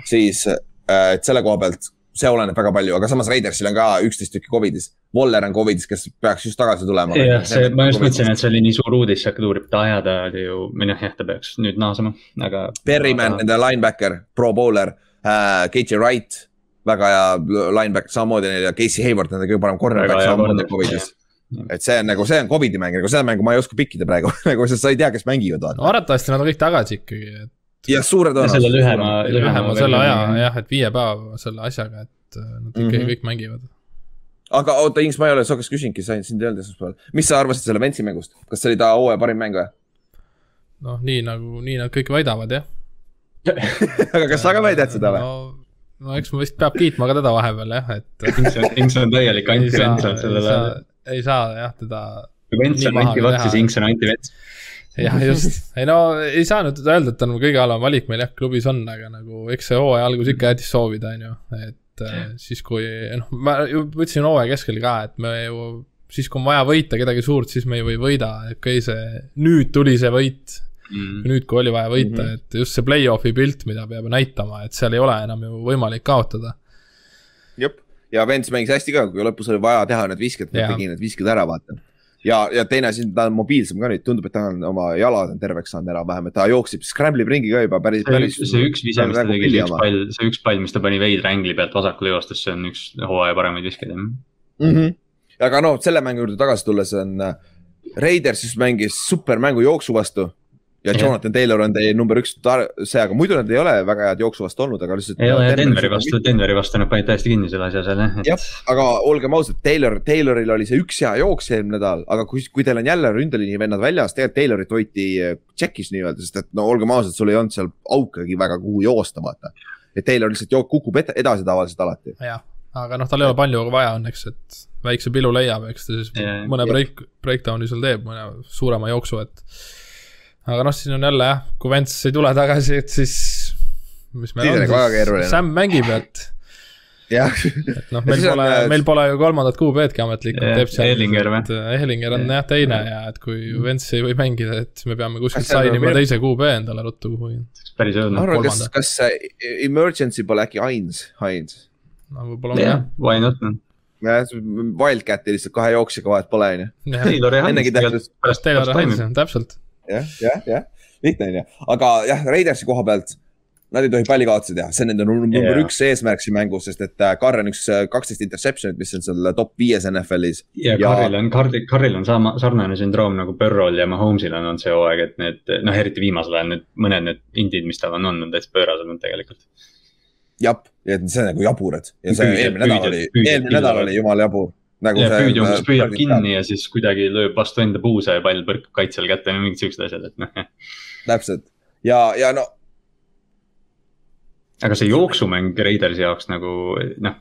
siis, et selle koha pealt see oleneb väga palju, aga samas Raidersil on ka üksteist tükki Covidis. Waller on Covidis, kes peaks just tagasi tulema. jah, see, ma just mõtlesin, et see oli nii suur uudis, aa jaa, ta oli ju, või noh, jah, ta peaks nüüd naasema, aga. Berryman, nende linebacker, pro bowler äh,, KJ Wright, väga hea linebacker samamoodi neil ja Casey Hayward, nende kõige parem cornerback samamoodi. Covidis et see on nagu, see on Covidi mäng, nagu seda mängu ma ei oska pikkida praegu nagu sest sa ei tea, kes mängivad, arvatavasti nad on kõik tagasi ikkagi, et jah, suure selle tõenäosusega. lühema, lühema selle aja jah, et viie päeva selle asjaga, et äh, nad ikkagi mm. -hmm. kõik mängivad. aga oota, Ings, ma ei ole su käest küsinudki, sain sind öelda esmaspäeval. mis sa arvasid selle Ventsi mängust, kas see oli ta hooaja parim mäng või? noh, nii nagu, nii nad kõik väidavad jah. aga kas sa ka väidad seda või? no, no eks ma vist peab kiitma ka teda vahepeal jah, et Inks on, Inks on täielik ei saa, anti-Vents on sellele ei saa jah teda Vents on teha. siis Inks on anti-Vets. jah, just, ei no ei saa nüüd öelda, et ta nagu kõige halvem valik meil jah klubis on, aga nagu eks see hooaja algus ikka jättis soovida, on ju, et äh, siis kui noh, ma ju ütlesin hooaja keskel ka, et me ju siis, kui on vaja võita kedagi suurt, siis me ju ei võida, et okei, see nüüd tuli see võit, Mm. nüüd, kui oli vaja võita mm, Mhm. -hmm. et just see play-off'i pilt, mida peab näitama, et seal ei ole enam ju võimalik kaotada. jep, ja Vents mängis hästi ka, kui lõpus oli vaja teha need visked, ta tegi need visked ära, vaata. ja, ja teine asi, ta on mobiilsem ka nüüd, tundub, et ta on oma jalad on terveks saanud enam-vähem, et ta jookseb, scramble ib ringi ka juba päris, päris. see üks vise, mis ta tegi, see üks pall, see üks pall, mis ta pani veidra ängli pealt vasakule joostes, see on üks hooaja paremaid viskeid jah. mm. -hmm. aga no selle mängu juurde tagasi tulles on äh, Raiders siis mängis supermängu jooksu vastu. Ja. Jonathan Taylor on teie number üks tar- see, aga muidu nad ei ole väga head jooksu vastu olnud, aga lihtsalt. ei ole jah, Denveri vastu, Denveri vastu nad panid täiesti kinni selle asja seal jah, Jah. aga olgem ausad, Taylor, Tayloril oli see üks hea jooks eelmine nädal, aga kui, kui teil on jälle ründeliini vennad väljas, tegelikult Taylorit hoiti äh, check'is nii-öelda, sest et no olgem ausad, sul ei olnud seal aukagi väga, kuhu joosta, vaata. et Taylor lihtsalt jook- kukub ed- edasi tavaliselt alati. jah, aga noh, tal ei ole palju vaja õnneks, et väikse pilu leiab, eks ta siis Jaa, mõne break, breakdown'i seal teeb, mõne suurema jooksu, et. Aga noh, siin on jälle jah, kui Vents ei tule tagasi, et siis. Siis on on nagu väga keeruline. Sam mängib, et, jah, et noh, meil on, pole äh,, meil pole ju kolmandat QB-dki ametlikult Jah. Ehlinger või? Ehlinger on jah teine ja et kui Vents ei või mängida, et siis me peame kuskilt on sign ima teise QB endale ruttu kuhugi. päris ma õudne. arvan, kas kas see emergency pole äkki Heinz, Heinz. no võib-olla on jah jah, why not noh. Wildcati lihtsalt kahe jooksjaga vahet pole, onju. jah, Taylor ja Heinz tähtis, pärast Taylor pärast Heinz täpselt. jah, jah, jah, lihtne onju, aga jah, Raidersi koha pealt. Nad ei tohi palli kaotsi teha, see on nende number Jaa. üks eesmärk siin mängus, sest et äh, Carr on üks äh, kaksteist interception'it, mis on seal top viies NFL-is. ja Karril on, Karril on sama, sarnane sündroom nagu Burrow'l ja Mahomes'il on olnud see hooaeg, et need noh, eriti viimasel ajal need mõned need indid, mis tal on olnud, on täitsa pöörased olnud tegelikult. jah, ja see on nagu jaburad ja see eelmine nädal oli, eelmine nädal oli jumala jabur. Nagu ja see. püüdja umbes püüab kinni ja siis kuidagi lööb vastu enda puusa ja pall põrkab kaitsjal kätte ja mingid siuksed asjad, et noh, jah. täpselt ja, ja no aga see jooksumäng Raidersi jaoks nagu noh,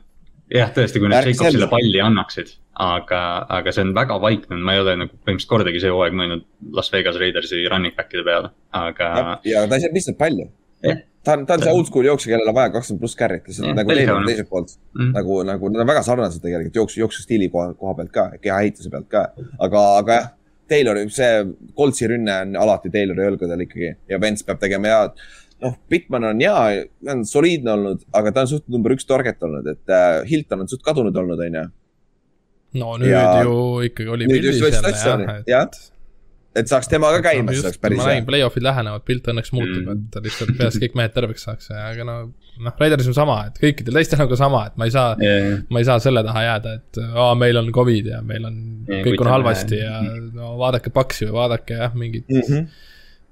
jah, tõesti, kui nad Jacobsile selle- palli annaksid, aga, aga see on väga vaikne, ma ei ole nagu põhimõtteliselt kordagi see hooaeg mõelnud Las Vegas Raidersi running back'ide peale, aga ja, ta ei saa lihtsalt palli. Ta on, ta on see oldschool jooksja, kellel on vaja kakskümmend pluss carry't, lihtsalt Jah, nagu on teiselt poolt Mm. nagu, nagu nad on väga sarnased tegelikult jooksu, jooksustiili koha, koha pealt ka, kehaehituse pealt ka. aga, aga jah, Taylori, see Coltsi rünne on alati Taylori õlgadel ikkagi ja Vents peab tegema head. noh, Bitman on hea, ta on soliidne olnud, aga ta on suht number üks target olnud, et äh, Hilton on suht kadunud olnud, on ju. no nüüd Ja- ja... ju ikkagi oli nüüd pildis just võttis jälle jah, jah. Et saaks temaga käima, siis oleks päris ma hea nägin, play-off'id lähenevad, pilt õnneks muutub Mm. mm., et lihtsalt peaks kõik mehed terveks saaks, aga no noh, Raideris on sama, et kõikidel teistel on ka sama, et ma ei saa ma ei saa selle taha jääda, et aa, meil on Covid ja meil on, Ja kõik on halvasti ja no vaadake Paksi või vaadake jah, mingeid mm. -hmm.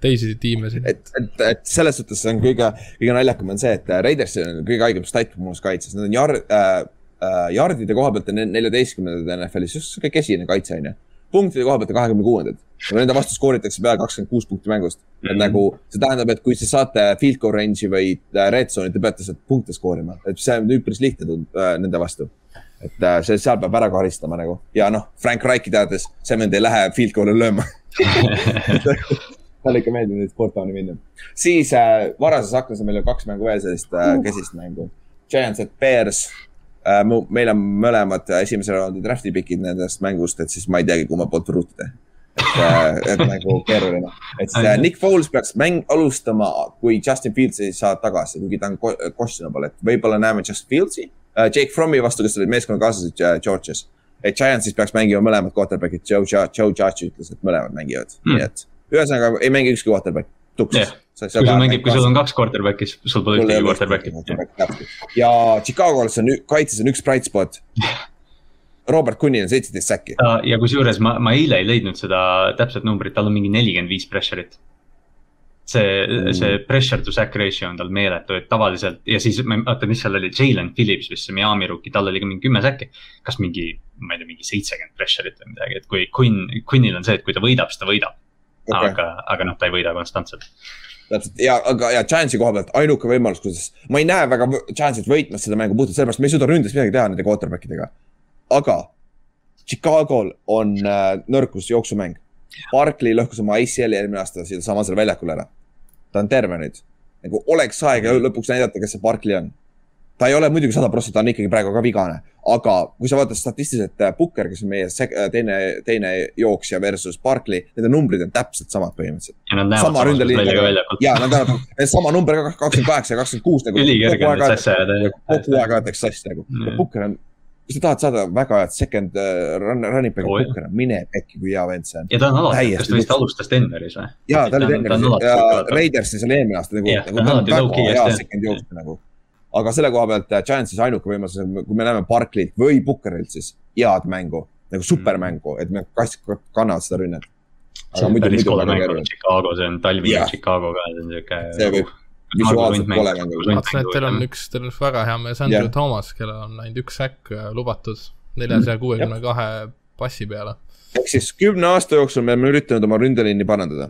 teisi tiime siin. et, et, et selles suhtes see on kõige, kõige naljakam on see, et Raidersil on kõige haigem stat arust kaitses, nad on jar- äh,, äh, jardide koha pealt on neljateistkümnendad NFL-is, just sihuke kesine kaitse on ju. punktide koha pealt on kahekümne kuuendad, aga nende vastu skooritakse peale kakskümmend kuus punkti mängust mm. -hmm. et nagu see tähendab, et kui te saate field goal range'i või äh, red zone'i, te peate sealt punkte skoorima, et see on üpris lihtne tund- äh, nende vastu. et äh, see, seal peab ära karistama nagu ja noh, Frank Reichi teades, see vend ei lähe field goal'i lööma talle ikka meeldib nüüd sporttooni minna. siis äh, varases aknas on meil kaks mängu veel sellist äh, kesist mängu. Giants at Bears äh,. meil on mõlemad esimese raundi draft'i pikid nendest mängust, et siis ma ei teagi, kumma poolt ruutida. Et äh,, et nagu keeruline, et siis äh, Nick Foles peaks mäng alustama, kui Justin Fields ei saa tagasi, kuigi ta on questionable, et võib-olla näeme Justin Fieldsi äh,. Jake Frommi vastu, kes olid meeskonnakaaslased Georgias. et Giantsis peaks mängima mõlemad quarterback'id, Joe, Joe Judge ütles, et mõlemad mängivad mm., nii et ühesõnaga ei mängi ükski quarterback, tuks Jah. kui sul mängib, kui sul on kaks quarterback'i, siis sul pole ühtegi quarterback'i. ja Chicagos on, kaitses on üks bright spot. Robert Kunnil on seitseteist säkki. ja kusjuures ma, ma eile ei leidnud seda täpset numbrit, tal on mingi nelikümmend viis pressure'it. see Mm., see pressure to sack ratio on tal meeletu, et tavaliselt ja siis ma ei oota, mis seal oli, Jalen Phillips vist see Miami rookie, tal oli ka mingi kümme säkki. kas mingi, ma ei tea, mingi seitsekümmend pressure'it või midagi, et kui Quinn, Quinnil on see, et kui ta võidab, siis ta võidab. Okay. aga, aga noh, ta ei võida konstantselt. täpselt ja, aga ja Giantsi koha pealt ainuke võimalus, kuidas, ma ei näe väga Giantsit võitmas seda mängu puhtalt sellepärast, me ei suuda ründes midagi teha nende quarterback idega. Aga Chicagol on äh, nõrkus jooksumäng. Barkley lõhkus oma ACL-i eelmine aasta samasel väljakul ära. ta on terve nüüd. nagu oleks aeg lõpuks näidata, kes see Barkley on. ta ei ole muidugi sada protsenti, ta on ikkagi praegu ka vigane, aga kui sa vaatad statistiliselt äh, Booker, kes on meie äh, teine, teine jooksja versus Barkley, nende numbrid on täpselt samad põhimõtteliselt. näevad sama ründeliin ja nad annavad sama number kakskümmend kaheksa ja kakskümmend kuus nagu. ülikerge on nüüd sassi ajada. kogu aeg aetakse sassi nagu Pukker on, kui sa tahad saada väga head second uh, run, running back'i. Pukker on, mine pekki, kui hea vend see on. ja ta on alati, kas ta vist alustas Denveris või? ja ta oli Denveris ja sihuke- Raidersis oli eelmine aasta nagu nagu ta on väga hea second jooksja nagu. aga selle koha pealt äh, Giantsis ainuke võimalus kui me näeme Barkley't või Pukkerilt siis head mängu, nagu supermängu, et me kas- kannavad seda rünnet. see on päris kole mäng olnud Chicago, see on talvine Jah. Chicago ka, see on siuke. see võib vaatasin, et teil on üks, teil on üks väga hea mees, Andrew Jah. Thomas, kellel on ainult üks säkk äh, lubatud neljasaja kuuekümne kahe passi peale. ehk siis kümne aasta jooksul me oleme üritanud oma ründeliini parandada.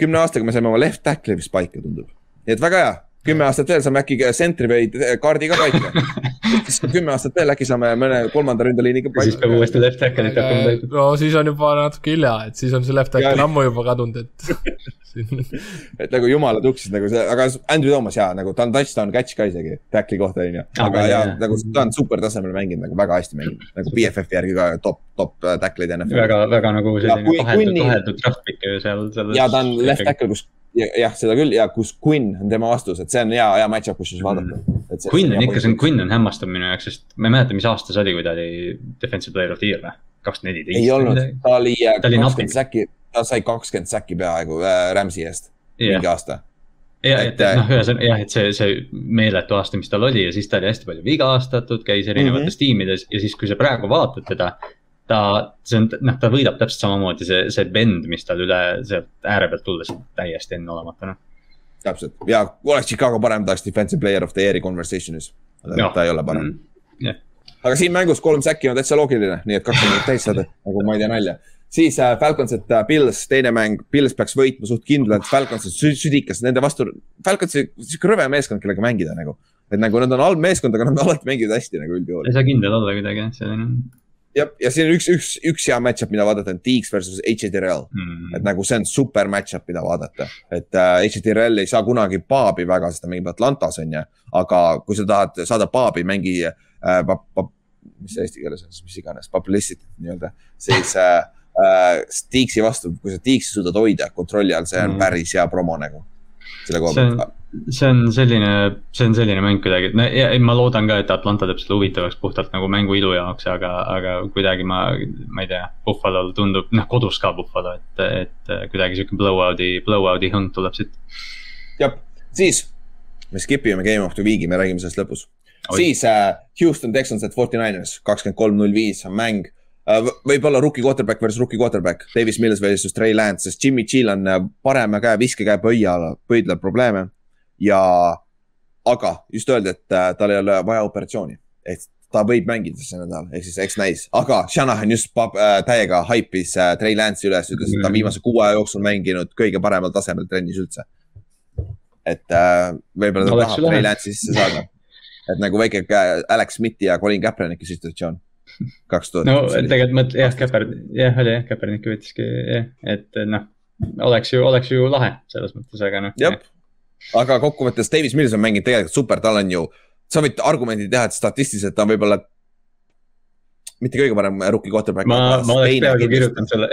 kümne aastaga me saime oma left tackle'i vist paika, tundub. nii et väga hea, kümme aastat veel saame äkki sentri või kaardi ka paika. siis kümme aastat veel äkki saame mõne kolmanda ründeliiniga ja siis paika. peab uuesti left tackle'it hakkama täitma. no siis on juba natuke hilja, et siis on see left tackle ammu juba kadunud, et et nagu jumala tuksis nagu see, aga Andrew Thomas jaa, nagu ta on touchdown catch ka isegi tackle'i kohta onju. aga Aga ja jah. nagu ta on super tasemel mänginud nagu väga hästi mänginud, nagu BFF-i järgi ka top, top äh, tackle'id NFL-i. väga, väga nagu selline kaheldud, Quinni- kaheldud ju seal, seal. ja ta on left tackle, kus jah, seda küll ja kus Quinn on tema vastus, et see on hea, hea match-up, kus siis vaadata. Quinn on ikka, see on, Quinn on hämmastav minu jaoks, sest ma ei mäleta, mis aasta see oli, kui ta oli defensive player of the year või? kaks tuhat neliteist. ei olnud, ta oli äh, Ta oli kakskümmend säki, ta sai kakskümmend säki peaaegu äh, Rams'i eest mingi aasta. ja, et, et noh, ühesõnaga jah, et see, see meeletu aasta, mis tal oli ja siis ta oli hästi palju vigastatud, käis erinevates mm -hmm. tiimides ja siis, kui sa praegu vaatad teda. ta, see on, noh, ta võidab täpselt samamoodi, see, see bend, mis tal üle sealt ääre pealt tulles täiesti enneolematu, noh. täpselt ja oleks Chicago parem, ta oleks defensive player of the year'i conversation'is. aga Jah. ta ei ole parem. jah, aga siin mängus kolm säki on täitsa loogiline, nii et kaks minutit täis saada, nagu ma ei tea nalja. siis äh, Falcons, et äh, Pils, teine mäng, Pils peaks võitma suht kindlalt, Falcons on sü- südikas, nende vastu, Falcons on sihuke rõve meeskond, kellega mängida nagu. et nagu nad on halb meeskond, aga nad alati mängivad hästi nagu üldjuhul. ei saa kindel olla kuidagi, see on. jah, ja siin on üks, üks, üks hea match-up, mida vaadata on Deeks versus HTRL. mm. et. nagu see on super match-up, mida vaadata, et äh, HTRL ei saa kunagi paabi väga, sest ta mängib Atlantas on ju. aga kui sa tahad saada paabi, mängi äh,, mis see eesti keeles on, mis iganes, publicity nii-öelda, siis äh, äh, Deeksi vastu, kui sa Deeksi suudad hoida kontrolli all, see on Mm. mm. päris hea promo nagu. selle koha pealt,, see on selline, see on selline mäng kuidagi, et no ja ma loodan ka, et Atlanta teeb selle huvitavaks puhtalt nagu mängu ilu jaoks, aga, aga kuidagi ma, ma ei tea, Buffalo'l tundub, noh kodus ka Buffalo, et, et kuidagi sihuke blowout'i, blowout'i hõng tuleb siit. jah, siis me skip ime Game of the Week'i, me räägime sellest lõpus. Siis äh, Houston Texans at Forty Niners, kakskümmend kolm, null viis on mäng äh,. võib-olla rookie quarterback versus rookie quarterback, Davis Mills versus Trey Lance, sest Jimmy G'l on äh, parema käe viskekäe pöia, pöidlal probleeme ja, aga just öeldi, et äh, tal ei ole vaja operatsiooni, ehk ta võib mängida see nädal, ehk siis eks näis, aga Shanahan just pab, äh, täiega haipis äh, Trey Lance'i üles, ütles, et ta on viimase kuu aja jooksul mänginud kõige paremal tasemel trennis üldse. et äh, võib-olla ta Oleks tahab. Trey Lance'i sisse saada. et nagu väike kä- Alex Smithi ja Colin Kaepernicki situatsioon. kaks tuhat. no tegelikult mõtle, jah, Käper, jah, oli jah, Käpernik võttiski jah, et noh, oleks ju, oleks ju lahe selles mõttes, aga noh. jah, aga kokkuvõttes Davis Mills on mänginud tegelikult super, tal on ju, sa võid argumendi teha, et statistiliselt ta on võib-olla mitte kõige parem rookie quarterback. ma, ma oleks peaaegu kirjutanud selle.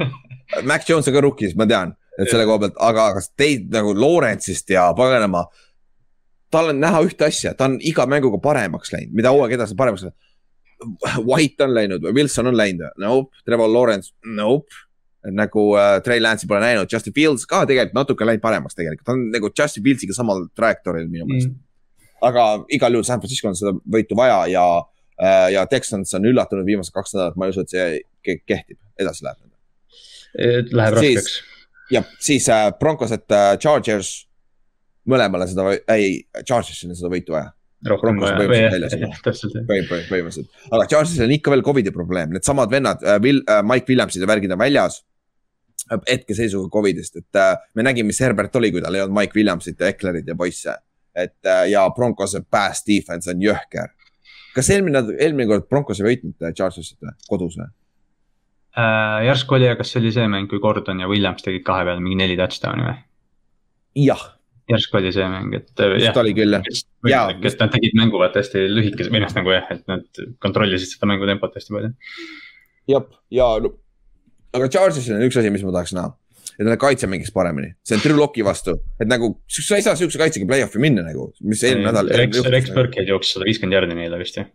Mac Jones on ka rookies, ma tean, et selle koha pealt, aga kas teid nagu Lawrence'ist ja paganama. tal on näha ühte asja, ta on iga mänguga paremaks läinud, mida hooaeg edasi paremaks läinud. White on läinud või Wilson on läinud, nope, Trevor Lawrence, nope. Nagu äh, Trey Lance'i pole näinud, Justin Fields ka tegelikult natuke läinud paremaks tegelikult, ta on nagu Justin Fieldsiga samal trajektooril minu meelest mm.. aga igal juhul San Francisco on seda võitu vaja ja, ja Texans on üllatunud viimased kaks nädalat, ma ei usu, et see ke- kehtib, edasi läheb. Läheb raskeks. ja siis äh, Broncos, et äh, Chargers, mõlemale seda, ei, Chargersile seda võitu vaja, põhimõtteliselt jah, jah. aga Chargersil on ikka veel Covidi probleem, needsamad vennad äh,, Will äh,, Mike Williamsid ja värgid on väljas. Hetkeseisuga Covidist, et äh, me nägime, mis Herbert oli, kui tal ei olnud Mike Williamsit ja Ecklerit ja poisse. et äh, ja Broncose pass defense on jõhker. kas eelmine, eelmine kord Broncos ei võitnud äh, Chargersit või, kodus või? Äh, järsku oli, kas see oli see mäng, kui Gordon ja Williams tegid kahe peale mingi neli touchdown'i või? jah, järsku oli see mäng, et äh, vist. oli küll jah. Jaa. kes nad tegid mängu vaata hästi lühikese või noh, nagu jah, et nad kontrollisid seda mängu tempot hästi palju. jah, ja no, aga Chargersil on üks asi, mis ma tahaks näha. et nende kaitse mängiks paremini, see on Drew Locki vastu, et nagu sa ei saa siukse kaitsega play-off'i minna nagu, mis eelmine nädal. Rex, Rex Burkhead jooksis sada viiskümmend jardi neile vist jah.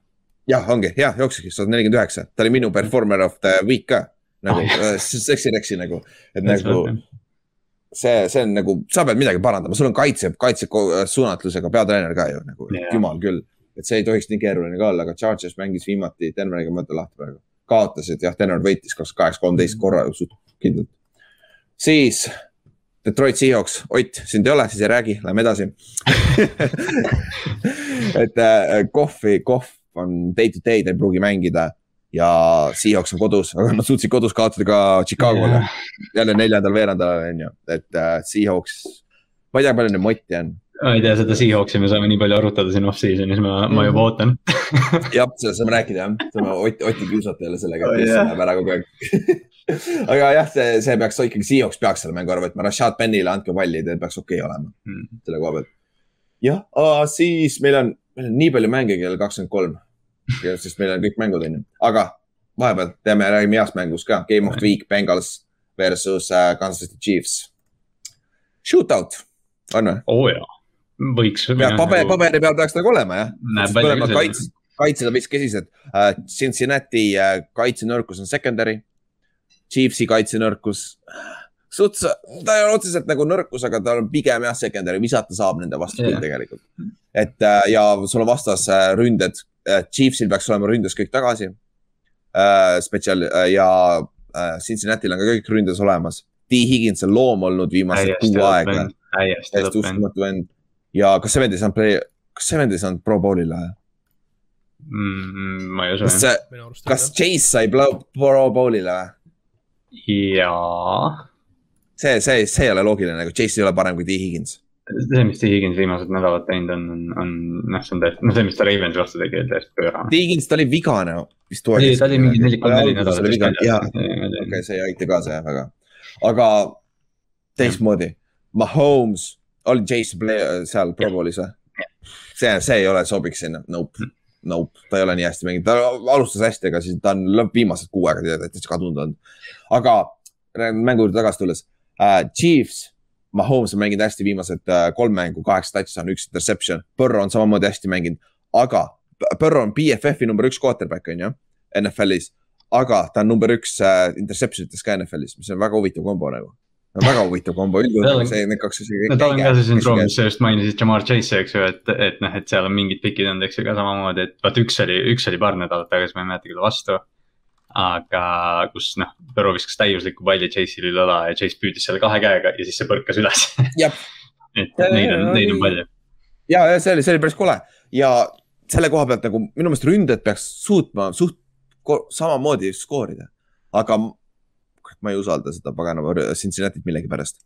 jah, ongi, jah, jookski sada nelikümmend üheksa, ta oli minu performer of the week ka. nagu äh, seksi Rexi nagu, et nagu see, see on nagu, sa pead midagi parandama, sul on kaitse, kaitse ko- suunatlusega peatreener ka ju nagu Jah. jumal küll. et see ei tohiks nii keeruline ka olla, aga Chargers mängis viimati Denveriga, ma ütlen lahti praegu. Kaotasid jah, Denver võitis kakskümmend kaheksa, kolmteist korra suht kindlalt. siis Detroit Seahawks, Ott, sind ei ole, siis ei räägi, lähme edasi. et äh, Kohvi, Kohv on day to day, ta ei pruugi mängida ja Seahawks on kodus, aga nad suutsid kodus kaotada ka Chicagole jälle neljandal veerandajal on ju, et äh, Seahawks, ma ei tea, palju neid motti on. Ma ei tea, seda Seahawksi me saame nii palju arutada siin off-season'is, ma, ma juba ootan. jah, sellest saame rääkida jah, saame Ott, Otti kiusata jälle sellega, Oh, et kes jah. läheb ära kogu aeg. aga jah, see, see peaks ikkagi, Seahawks peaks selle mängu ära võtma, Rashad Penile andke palli, ta peaks okei okay olema Hmm. selle koha pealt. jah, siis meil on, meil on nii palju mänge kell kakskümmend kolm. sest meil on kõik mängud on ju, aga vahepeal teeme, räägime heast mängust ka, Game of the Week, Bengals versus äh, Kansas City Chiefs. Shootout on või? oo jaa, võiks. paber, paberi peal peaks nagu olema jah. Küll kaitse, kaitsed on veits kesised uh,. Cincinnati uh, kaitsenõrkus on secondary. Chiefsi kaitsenõrkus, suts, ta ei ole otseselt nagu nõrkus, aga ta on pigem jah, secondary, visata saab nende vastu küll Jah. tegelikult. et uh, ja sul on vastas ründed Chiefsil peaks olema ründes kõik tagasi spetsial ja Cincinnati'l on ka kõik ründes olemas. T Higgins on loom olnud viimased kuu aega, täiesti uskumatu vend. Ja kas ei saanud play, kas ei saanud pro bowl'ile või? Mm, ma ei usu kas kas Chase sai pro bowl'ile või? jaa, see, see, see ei ole loogiline, nagu Chase ei ole parem kui T Higgins. see, mis T Higgins viimased nädalad teinud on, on, on noh, see on täiesti, noh, see, mis ta Ravensi vastu tegi, oli täiesti pöörane. Higgins, ta oli vigane vist. ei, ta oli mingi neli, kolm-neli nädalat vist jaa, okei, see ei aita kaasa jah väga, aga teistmoodi, Mahomes oli Jason Blair seal Pro Bowlis või? see, see ei ole, sobiks sinna, nope, nope, ta ei ole nii hästi mänginud, ta alustas hästi, aga siis ta on viimased kuu aega täitsa kadunud olnud. aga mängu juurde tagasi tulles. Uh,, Chiefs, Mahomes on mänginud hästi viimased uh, kolm mängu, kaheksa touchdown, üks interception, Burrow on samamoodi hästi mänginud, aga Burrow on BFF-i number üks quarterback on ju, NFL-is, aga ta on number üks uh, interception ites ka NFL-is, mis on väga huvitav kombo nagu. Väga huvitav kombo, üldjuhul see, need kaks asja. no tal on ka see sündroom, mis sa just mainisid, Jamar Chase, eks ju, et, et noh, et seal on mingid pikid olnud, eks ju ka samamoodi, et vaat üks oli, üks oli paar nädalat tagasi, ma ei mäleta, kelle vastu. aga kus noh, Võro viskas täiusliku palli Chase'ile üle õla ja Chase püüdis selle kahe käega ja siis see põrkas üles. et neid on, neid on palju. ja, ja see oli, see oli päris kole ja selle koha pealt nagu minu meelest ründajad peaks suutma suht samamoodi skoorida, aga ma ei usalda seda paganama Cincinnati't millegipärast.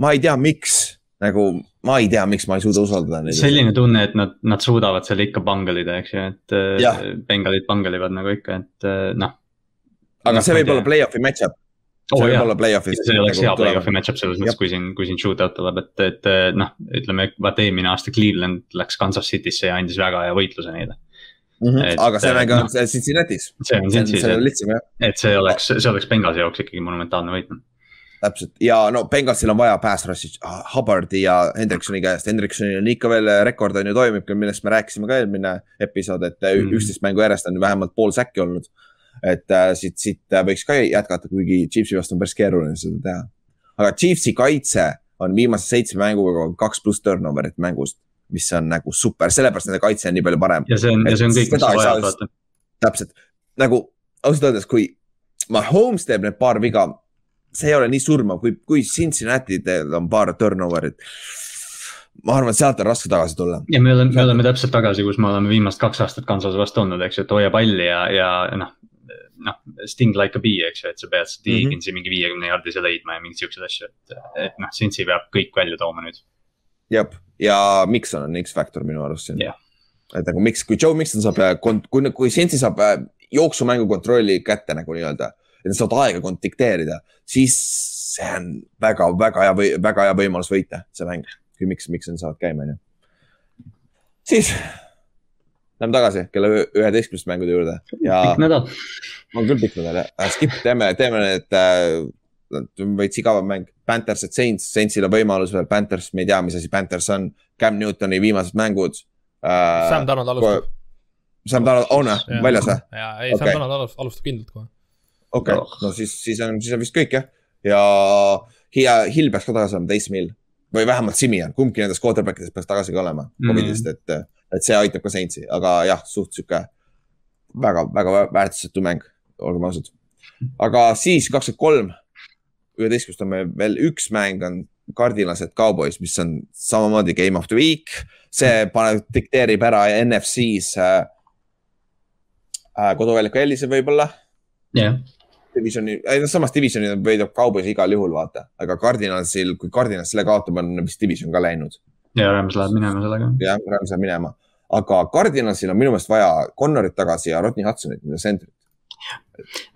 ma ei tea, miks, nagu ma ei tea, miks ma ei suuda usaldada neid. selline tunne, et nad, nad suudavad seal ikka pangelida, eks ju, et äh, bengalid pangelivad nagu ikka, et äh, noh. aga see võib olla play-off'i match-up, oh, see võib jah. olla play-off'is. see oleks hea play-off'i nagu,. match-up selles mõttes, kui siin, kui siin shootout tuleb, et, et äh, noh, ütleme, vaata eelmine aasta Cleveland läks Kansas City'sse ja andis väga hea võitluse neile. Et- aga see mäng on noh. Cincinnati's, see on lihtsam jah, et see oleks, see oleks Bengalsi jaoks ikkagi monumentaalne võit. täpselt ja no Bengalsil on vaja pass rush'i Hubbardi ja Hendriksoni käest, Hendriksonil on ikka veel rekord on ju toimib, millest me rääkisime ka eelmine episood, et Mhm. üksteist mängu järjest on vähemalt pool säkki olnud. et äh, siit, siit võiks ka jätkata, kuigi Chiefsi vastu on päris keeruline seda teha. aga Chiefsi kaitse on viimase seitsme mänguga kaks pluss turnover'it mängust, mis on nagu super, sellepärast nende kaitse on nii palju parem. ja see on, ja see on kõik, mis sa vajad, vaata. täpselt nagu ausalt öeldes, kui Mahomes teeb need paar viga, see ei ole nii surmav, kui, kui Cincinnati'del on paar turnover'it. ma arvan, et sealt on raske tagasi tulla. ja me oleme, me oleme täpselt tagasi, kus me oleme viimased kaks aastat Kansase vastu olnud, eks ju, et hoia palli ja, ja noh. noh, sting like a bee, eks ju, et sa pead seda Mhm. Higginsi mingi viiekümne jaardise leidma ja mingeid siukseid asju, et, et noh, Cincy peab kõik välja tooma nüüd. jah, ja Mikson on X-faktor minu arust siin Jah. et nagu miks, kui Joe Mikson saab, kui, kui Cincy saab äh, jooksumängu kontrolli kätte nagu nii-öelda, et nad saavad aega dikteerida, siis see on väga-väga hea või väga hea võimalus võita see mäng, kui miks, miks nad saavad käima, onju. siis lähme tagasi kella ühe- üheteistkümnest mängude juurde ja pikk nädal. on küll pikk nädal jah, skip, teeme, teeme need äh, veits igavam mäng. Panthers et Saints, Saintsil on võimalus veel, Panthers, me ei tea, mis asi Panthers on. Cam Newtoni viimased mängud äh,. Sam Donald alustab. Sam Donald on või, väljas või? jaa, ei okay.. Sam Donald alustab, alustab kindlalt kohe. okei Oh. okay., no siis, siis on, siis on vist kõik jah. ja Hiia, Hill peaks ka tagasi olema, Taysom Hill või vähemalt Simian, kumbki nendest quarterback idest peaks tagasi ka olema Mm. Covidist, et, et see aitab ka Saintsi, aga jah, suht sihuke väga, väga väärtusetu mäng, olgem ausad. aga siis kakskümmend kolm, üheteistkümnest on meil veel üks mäng on Cardinals et Cowboys, mis on samamoodi game of the week. see paneb, dikteerib ära NFC-s äh, äh, koduväljaku eelise võib-olla jah, divisioni, ei noh, samas divisioni võidab Cowboys igal juhul, vaata, aga Cardinalsil, kui Cardinal selle kaotab, on vist division ka läinud. ja Rams läheb minema sellega. jah, Rams läheb minema, aga Cardinalsil on minu meelest vaja Connorit tagasi ja Rodney Hudsonit, nende sentrit.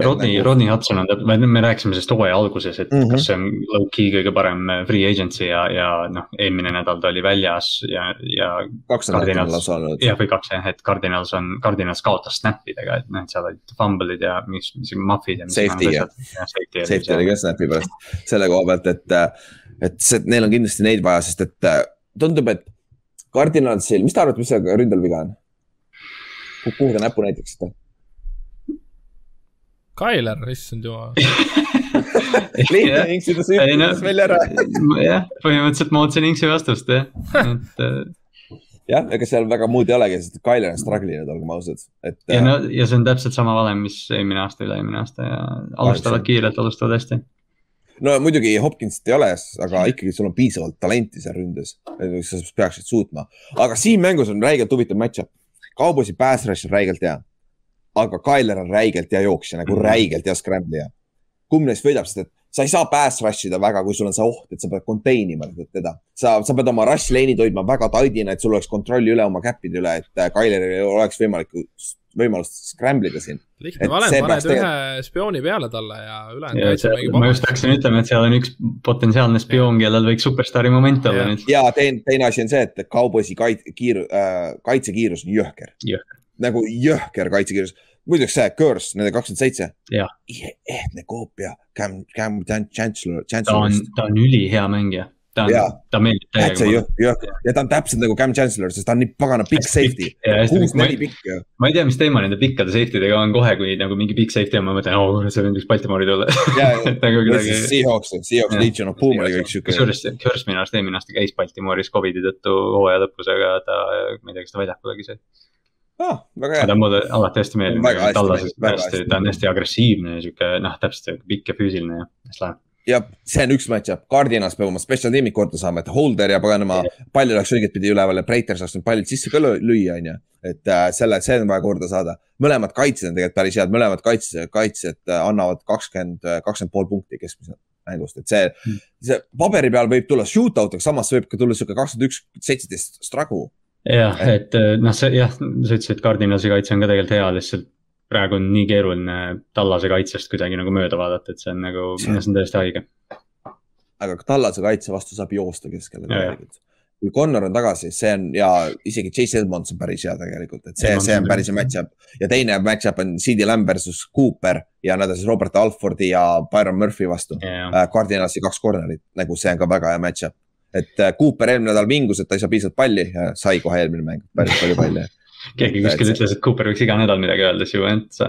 Rodney, Rodney Hudson on, me, me rääkisime sellest hooaja alguses, et mm. -hmm. kas see on low-key kõige parem äh, free agency ja, ja noh, eelmine nädal ta oli väljas ja, ja kaks nädalat on lausa olnud. jah, või kaks jah, et Cardinals on, Cardinals kaotas snap'idega, et noh, et seal olid fumble'id ja mis, mis muff'id ja. Safety ja- Safety Safety oli ka snap'i pärast selle koha pealt, et, et see, neil on kindlasti neid vaja, sest et äh, tundub, et Cardinalsil, mis te arvate, mis see ründel viga on? kuhu te näpu näitaksite? Tyler, issand jumal. lihtne, inksida Ei, no- välja ära. jah, põhimõtteliselt ma ootasin Inksi vastust jah, et äh, jah, ega seal väga muud ei olegi, sest Tyler on struggle inud, olgem ausad, et. äh, ja no ja see on täpselt sama valem, mis eelmine aasta, üle-eelmine aasta ja alustavad kiirelt, alustavad hästi. no muidugi Hopkinsit ei ole, aga ikkagi sul on piisavalt talenti seal ründes, sa peaksid suutma, aga siin mängus on räigelt huvitav match-up. Cowboysi pass rush on räigelt hea, aga Tyler on räigelt hea jooksja, nagu Mhm. räigelt hea scrambleja. kumb neist võidab, sest et sa ei saa pass rush ida väga, kui sul on see oht, et sa pead contain ima teda. sa, sa pead oma rush lane'id hoidma väga tight'ina, et sul oleks kontrolli üle oma cap'ide üle, et äh, Tyleril oleks võimalik, võimalust scramble ida siin. lihtne valem, paned ühe tegel... spiooni peale talle ja ülejäänud kaitse mängib. ma just hakkasin ütlema, et seal on üks potentsiaalne spioon, kellel võiks superstaari moment olla nüüd. ja teine, teine asi on see, et Cowboysi kait-, kiir- äh,, kaitsekiirus on jõhker. nagu jõhker kaitsekiirus muideks see Curse, nende kakskümmend seitse. ehtne koopia Cam, Cam Chancellor, Chancellor. ta on, ta on ülihea mängija. ta on, ta meeldib täiega. ja ta on täpselt nagu Cam Chancellor, sest ta on nii pagana big safety. kuus-neli pikk. ma ei tea, mis teema nende pikkade safety dega on kohe, kui nagu mingi big safety on, ma mõtlen, oo, see võiks Baltimori tulla. nagu. Seahawks, Seahawks, Legion of Boom oli kõik siuke. kusjuures Curse minu arust eelmine aasta käis Baltimoris Covidi tõttu hooaja lõpus, aga ta, ma ei tea, kas ta väljakul oli see ah,. ta mulle alati hästi meeldib. ta on hästi agressiivne ja sihuke noh, täpselt pikk ja füüsiline ja hästi lahe ja see on üks match-up, Cardinas peab oma special tiimid korda saama, et Holder ja paganama pall oleks õigetpidi üleval ja Breiter saaks need pallid sisse ka lüüa, on ju. et äh, selle, see on vaja korda saada. mõlemad kaitsjad on tegelikult päris head, mõlemad kaitsjad, kaitsjad äh, annavad kakskümmend, äh, kakskümmend pool punkti keskmiselt mängust, et see hmm., see paberi peal võib tulla shootout, aga samas võib ka tulla sihuke kakskümmend üks, seitseteist struggle jah, et noh, see jah, sa ütlesid, Cardinalsi kaitse on ka tegelikult hea, lihtsalt praegu on nii keeruline Tallase kaitsest kuidagi nagu mööda vaadata, et see on nagu, see on täiesti haige. aga Tallase kaitse vastu saab joosta keskele tegelikult. kui Connor on tagasi, see on ja isegi Chase Edmonds on päris hea tegelikult, et see, see on päris hea match-up. ja teine match-up on CD Lamb versus Cooper ja nad on siis Robert Alfordi ja Byron Murphy vastu. Äh, Cardinalsi kaks corner'it, nagu see on ka väga hea match-up et äh, Cooper eelmine nädal vingus, et ta ei saa piisavalt palli ja sai kohe eelmine mäng päris palju palli keegi kuskil ütles, et Cooper võiks iga nädal midagi öelda, siis ju, et sa,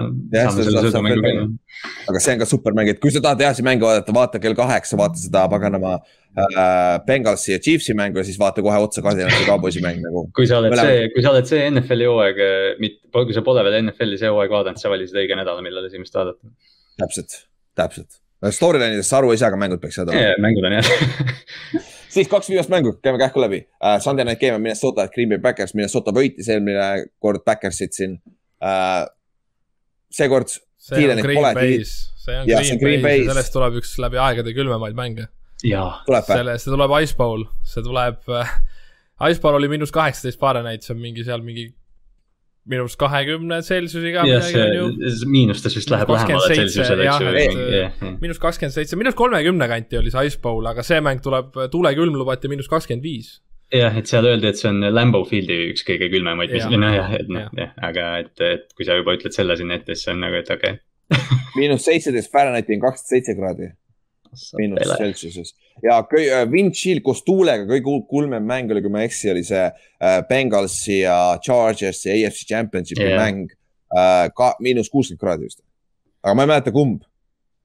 aga see on ka super mäng, et kui sa tahad heasi mänge vaadata, vaata kell kaheksa, vaata seda paganama äh, Bengalsi ja Chiefsi mängu ja siis vaata kohe otsa Cardinalsi Cowboysi mäng nagu. kui sa oled Mõlema... see, kui sa oled see NFL-i hooaeg, kui sa pole veel NFL-i see hooaeg vaadanud, sa valisid õige nädala, millal esimest vaadata. täpselt, täpselt. Storyline idest sa aru ei saa, aga mängud peaks head olema. mängud on jah siis kaks viimast mängu, käime kähku läbi uh,. Sunday night game on Minnesota, Green Bay Backers, Minnesota võitis eelmine kord Backersit siin uh,. seekord. see on Green Bay's, see on ja, Green Bay's ja sellest tuleb üks läbi aegade külmemaid mänge. selle, see tuleb Ice Bowl, see tuleb uh,, Ice Bowl oli miinus kaheksateist Fahrenheit, see on mingi seal mingi miinus kahekümne Celsiusiga. jah, see miinustes vist läheb lähemale Celsiusele, eks ju. miinus kakskümmend seitse, miinus kolmekümne kanti oli see Ice Bowl, aga see mäng tuleb, tulekülm lubati miinus kakskümmend viis jah, et seal öeldi, et see on Lambo Fieldi üks kõige külmemaid, mis, nojah, et noh, jah, aga et, et kui sa juba ütled selle sinna ette, siis see on nagu, et okei okay. miinus seitseteist Fahrenheiti on kakskümmend seitse kraadi miinus Celsiuses ja äh, wind chill koos tuulega, kõige kulmem mäng oli, kui ma ei eksi, oli see äh, Bengalsi ja Chargersi AFC Championshipi yeah. mäng äh,. ka miinus kuuskümmend kraadi vist. aga ma ei mäleta, kumb.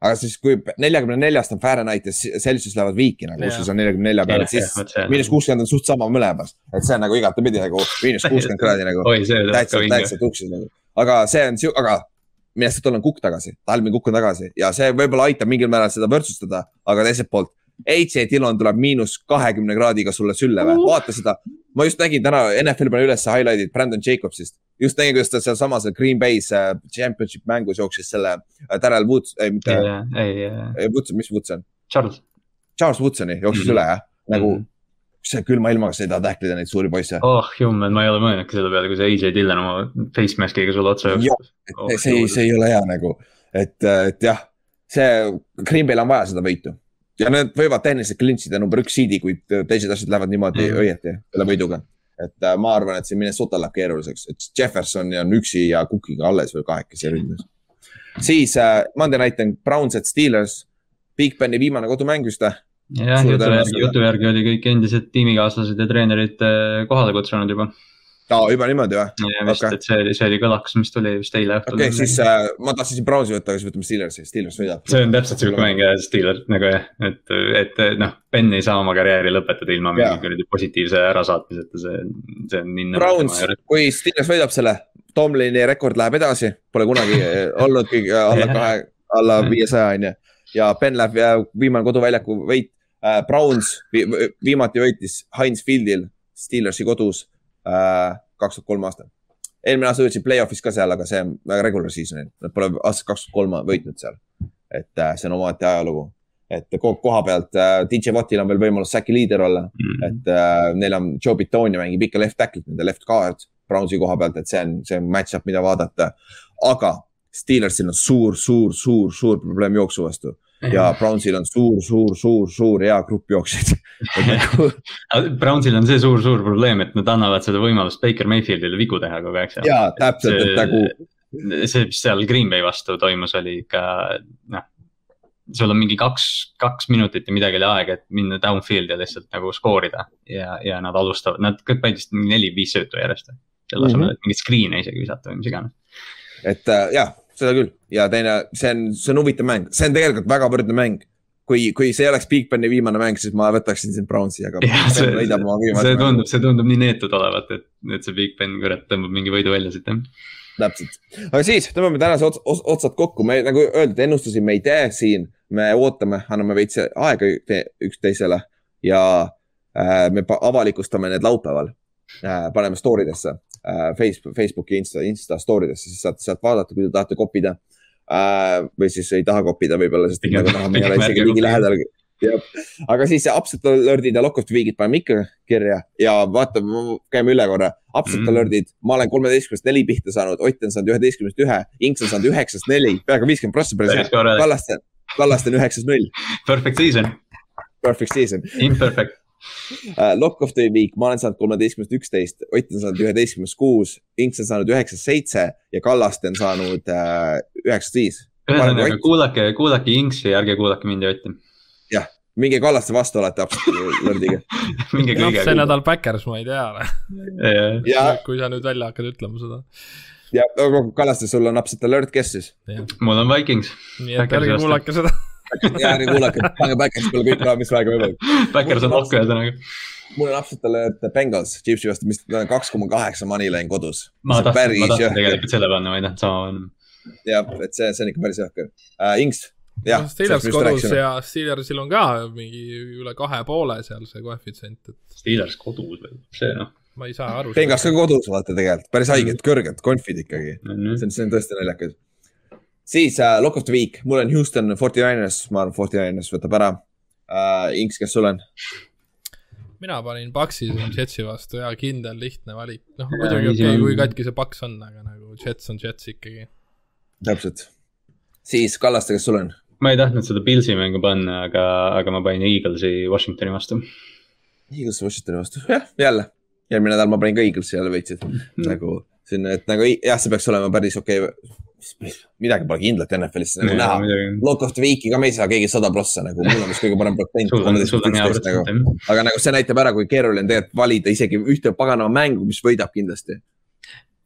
aga siis, kui neljakümne neljast on Fahrenheit ja Celsius lähevad viiki nagu, kus siis on neljakümne nelja peal, et siis miinus kuuskümmend on suht sama mõlemas. et see on nagu igatepidi nagu miinus kuuskümmend kraadi nagu. täitsa, täitsa tuksis nagu, aga see on, aga Minnesotal on kukk tagasi, Talvin kukk on tagasi ja see võib-olla aitab mingil määral seda võrdsustada, aga teiselt poolt. AJ Dillon tuleb miinus kahekümne kraadiga sulle sülle või, vaata seda. ma just nägin täna, NFL pani üles highlight'id Brandon Jacobsist. just nägin, kuidas ta sealsamas Green Bay's äh, championship mängus jooksis selle äh, Darrell Woods, ei mitte. ei, ei. Woods, mis Woods on? Charles. Charles Woodsoni jooksis mm -hmm. üle jah, nagu mm -hmm see külma ilmaga sa ei taha tähklida neid suuri poisse. oh jummel, ma ei ole mõelnudki selle peale, kui see AJ Dillon oma face mask'iga sulle otsa jooksis. Oh, see, see ei ole hea nagu, et, et jah, see Green Bay'l on vaja seda võitu. ja nad võivad tehniliselt clinch ida number üks seed'i, kui teised asjad lähevad niimoodi mm õieti selle võiduga. et äh, ma arvan, et see Minnesota läheb keeruliseks, et Jefferson on üksi ja Cookiga alles veel kahekesi ründes. siis äh, Monday night on Browns at Steelers. Big Beni viimane kodumäng vist või? Jah, jutu järgi, jutu järgi oli kõik endised tiimikaaslased ja treenerid äh, kohale kutsunud juba. aa, juba niimoodi või? vist okay., et see oli, see oli kõlakas, mis tuli vist eile õhtul. okei okay,, siis äh, ma tahtsin siin Brownsi võtta, aga siis võtame Steelersi, Steelers võidab. see on täpselt sihuke mäng jah, Steeler nagu jah, et, et noh, Ben ei saa oma karjääri lõpetada ilma mingi kuradi positiivse ärasaatmiseta, see, see on nii. Browns, kui Steelers võidab selle, Tomlini rekord läheb edasi, pole kunagi olnud kõige alla kahe, alla viiesaja on ju ja Ben läheb viimane koduväljaku võit äh,. Browns vi viimati võitis Heinz Fieldil Steelersi kodus äh, kaks tuhat kolm aastal. eelmine aasta võitsid play-off'is ka seal, aga see on regular season'il, nad pole aastast kaks tuhat kolm võitnud seal. et äh, see on omaette ajalugu et ko- koha pealt äh, DJ Wattil on veel võimalus säki liider olla Mm. et äh, neil on Joe Pitoni mängib ikka left tackle'it, nende left guard Brownsi koha pealt, et see on, see on match-up, mida vaadata. aga Steelersil on suur, suur, suur, suur probleem jooksu vastu ja Brownsil on suur, suur, suur, suur hea grupp jooksjaid Nagu, Brownsil on see suur-suur probleem, et nad annavad seda võimalust Baker Mayfieldile vigu teha kogu aeg seal. ja täpselt, et nagu see, mis seal Green Bay vastu toimus, oli ikka noh. sul on mingi kaks, kaks minutit ja midagi oli aega, et minna downfield ja lihtsalt nagu skoorida ja, ja nad alustavad, nad kõik panid vist neli-viis söötu järjest. selle asemel, et mingeid screen'e isegi visata või mis iganes. et äh, jah, seda küll ja teine, see on, see on huvitav mäng, see on tegelikult väga võrdne mäng. kui, kui see oleks Big Beni viimane mäng, siis ma võtaksin siin Brownsi, aga. see, see tundub, see tundub nii neetud olevat, et, et see Big Ben kurat tõmbab mingi võidu välja siit jah täpselt, aga siis tõmbame tänase ots, ots, otsad kokku, me nagu öeldud, ennustusi me ei tee siin, me ootame, anname veits aega üksteisele ja äh, me avalikustame need laupäeval äh,. paneme story desse Facebook, Facebooki, Insta, Insta story desse, siis saate sealt vaadata, kui te tahate kopida äh,. või siis ei taha kopida võib-olla, sest nagu näha, me ei ole isegi liigi lähedal jah, aga siis upset alert'id ja lock of the week'id paneme ikka kirja ja vaatame, käime üle korra. Upset mm. alert'id, ma olen kolmeteistkümnest neli pihta saanud, Ott on saanud üheteistkümnest ühe, Inks on saanud üheksast neli, peaaegu viiskümmend hea. Kallaste, Kallaste on üheksast null. Perfect season. Perfect season. Imperfect. Lock of the week, ma olen saanud kolmeteistkümnest üksteist, Ott on saanud üheteistkümnest kuus, Inks on saanud üheksast seitse ja Kallaste on saanud uh, üheksast viis. ühesõnaga kuulake, kuulake Inksi, ärge kuulake mind ja Otti. Jah, minge Kallaste vastu alati absoluutlordiga no, see nädal Backers, ma ei tea. Ja... kui sa nüüd välja hakkad ütlema seda. ja, aga Kallaste, sul on upset alert, kes siis? mul on Vikings. nii et ärge kuulake seda. ja ärge kuulake, pange Backers peale kõik raha, mis vähega võimalik. Backers on ohku ühesõnaga. mul on upset alert Bengals, Chiefsi vastu, mis on kaks koma kaheksa moneyline kodus. ma tahtsin, ma tahtsin tegelikult selle panna, ma ei tahtnud sama panna. jah, et see, see on ikka päris jõhker uh,. Inks jah. Steelers kodus ja Steelersil on ka mingi üle kahe poole seal see koefitsient, et. Steelers kodus veel, see noh. ma ei saa aru. Bengals ka kodus vaata tegelikult, päris haiged, kõrged konfid ikkagi mm. -hmm. see on, see on tõesti naljakas. Siis uh, lock of the week, mul on Houston Forty Niners, ma arvan, Forty Niners võtab ära uh,. Inks, kes sul on? mina panin Paxi siin Jetsi vastu ja kindel, lihtne valik, noh muidugi okei okay,, kui katki see Paks on, aga nagu Jets on Jets ikkagi. täpselt, siis Kallaste, kes sul on? ma ei tahtnud seda Pilsi mängu panna, aga, aga ma panin Eaglesi Washingtoni vastu. Eagles Washingtoni vastu, jah, jälle. eelmine nädal ma panin ka Eaglesi jälle veits, et mm. nagu sinna, et nagu jah, see peaks olema päris okei okay. Midagi pole kindlat NFL-is nagu näha. Lock of the week'i ka me ei saa keegi sada prossa nagu, mul on vist kõige parem protsent. Nagu. aga nagu see näitab ära, kui keeruline on tegelikult valida isegi ühte paganama mängu, mis võidab kindlasti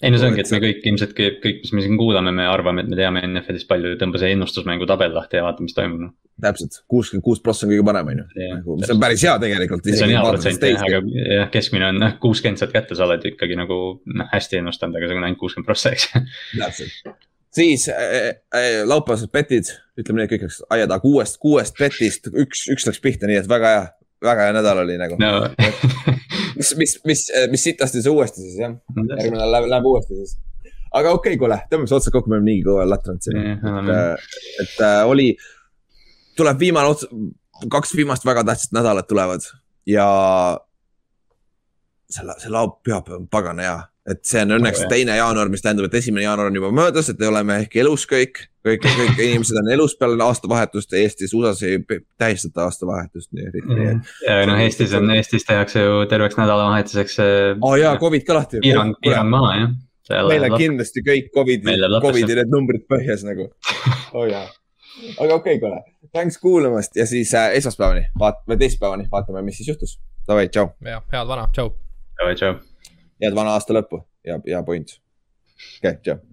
ei no see ongi, et me kõik ilmselt kõik, kõik, mis me siin kuulame, me arvame, et me teame NFL-ist palju, tõmba see ennustusmängu tabel lahti ja vaata, mis toimub noh. täpselt, kuuskümmend kuus prossa on kõige parem, on ju. Nagu, see on päris hea tegelikult. see on hea protsent jah, aga jah, keskmine on noh, kuuskümmend saad kätte, sa oled ikkagi nagu noh, hästi ennustanud, aga see on ainult kuuskümmend prossa, eks. täpselt, siis äh, äh, laupäevased betid, ütleme nii, kõik läks aia taha, kuuest, kuuest betist üks, üks läks pihta, nii et väga hea, väga hea nädal oli nagu no. mis, mis, mis, mis sitasti see uuesti siis jah, järgmine läheb, läheb uuesti siis. aga okei okay,, kuule, tõmbame otsad kokku, me oleme niigi kaua latranud siin yeah,. et, et äh, oli, tuleb viimane ots-, kaks viimast väga tähtsat nädalat tulevad ja selle, see laupäev, pühapäev on pagana hea et see on õnneks oh, teine jaanuar, mis tähendab, et esimene jaanuar on juba möödas, et oleme ehk elus kõik. kõik, kõik inimesed on elus peale aastavahetust, Eestis, USA-s ei tähistata aastavahetust, nii et mm.. ja noh, Eestis on, Eestis tehakse ju terveks nädalavahetuseks. aa oh, jaa, Covid ka lahti. piirang, piirang maha jah. meil on kindlasti kõik Covidi, Covidi need numbrid põhjas nagu. oo oh, jaa, aga okei okay,, kuule, thanks kuulamast ja siis äh, esmaspäevani, vaat-, või teisipäevani vaatame, mis siis juhtus. Davai, tšau. jah, head vana, tšau. Davai, tšau head vana aasta lõppu ja, ja point. okei okay,, tšau.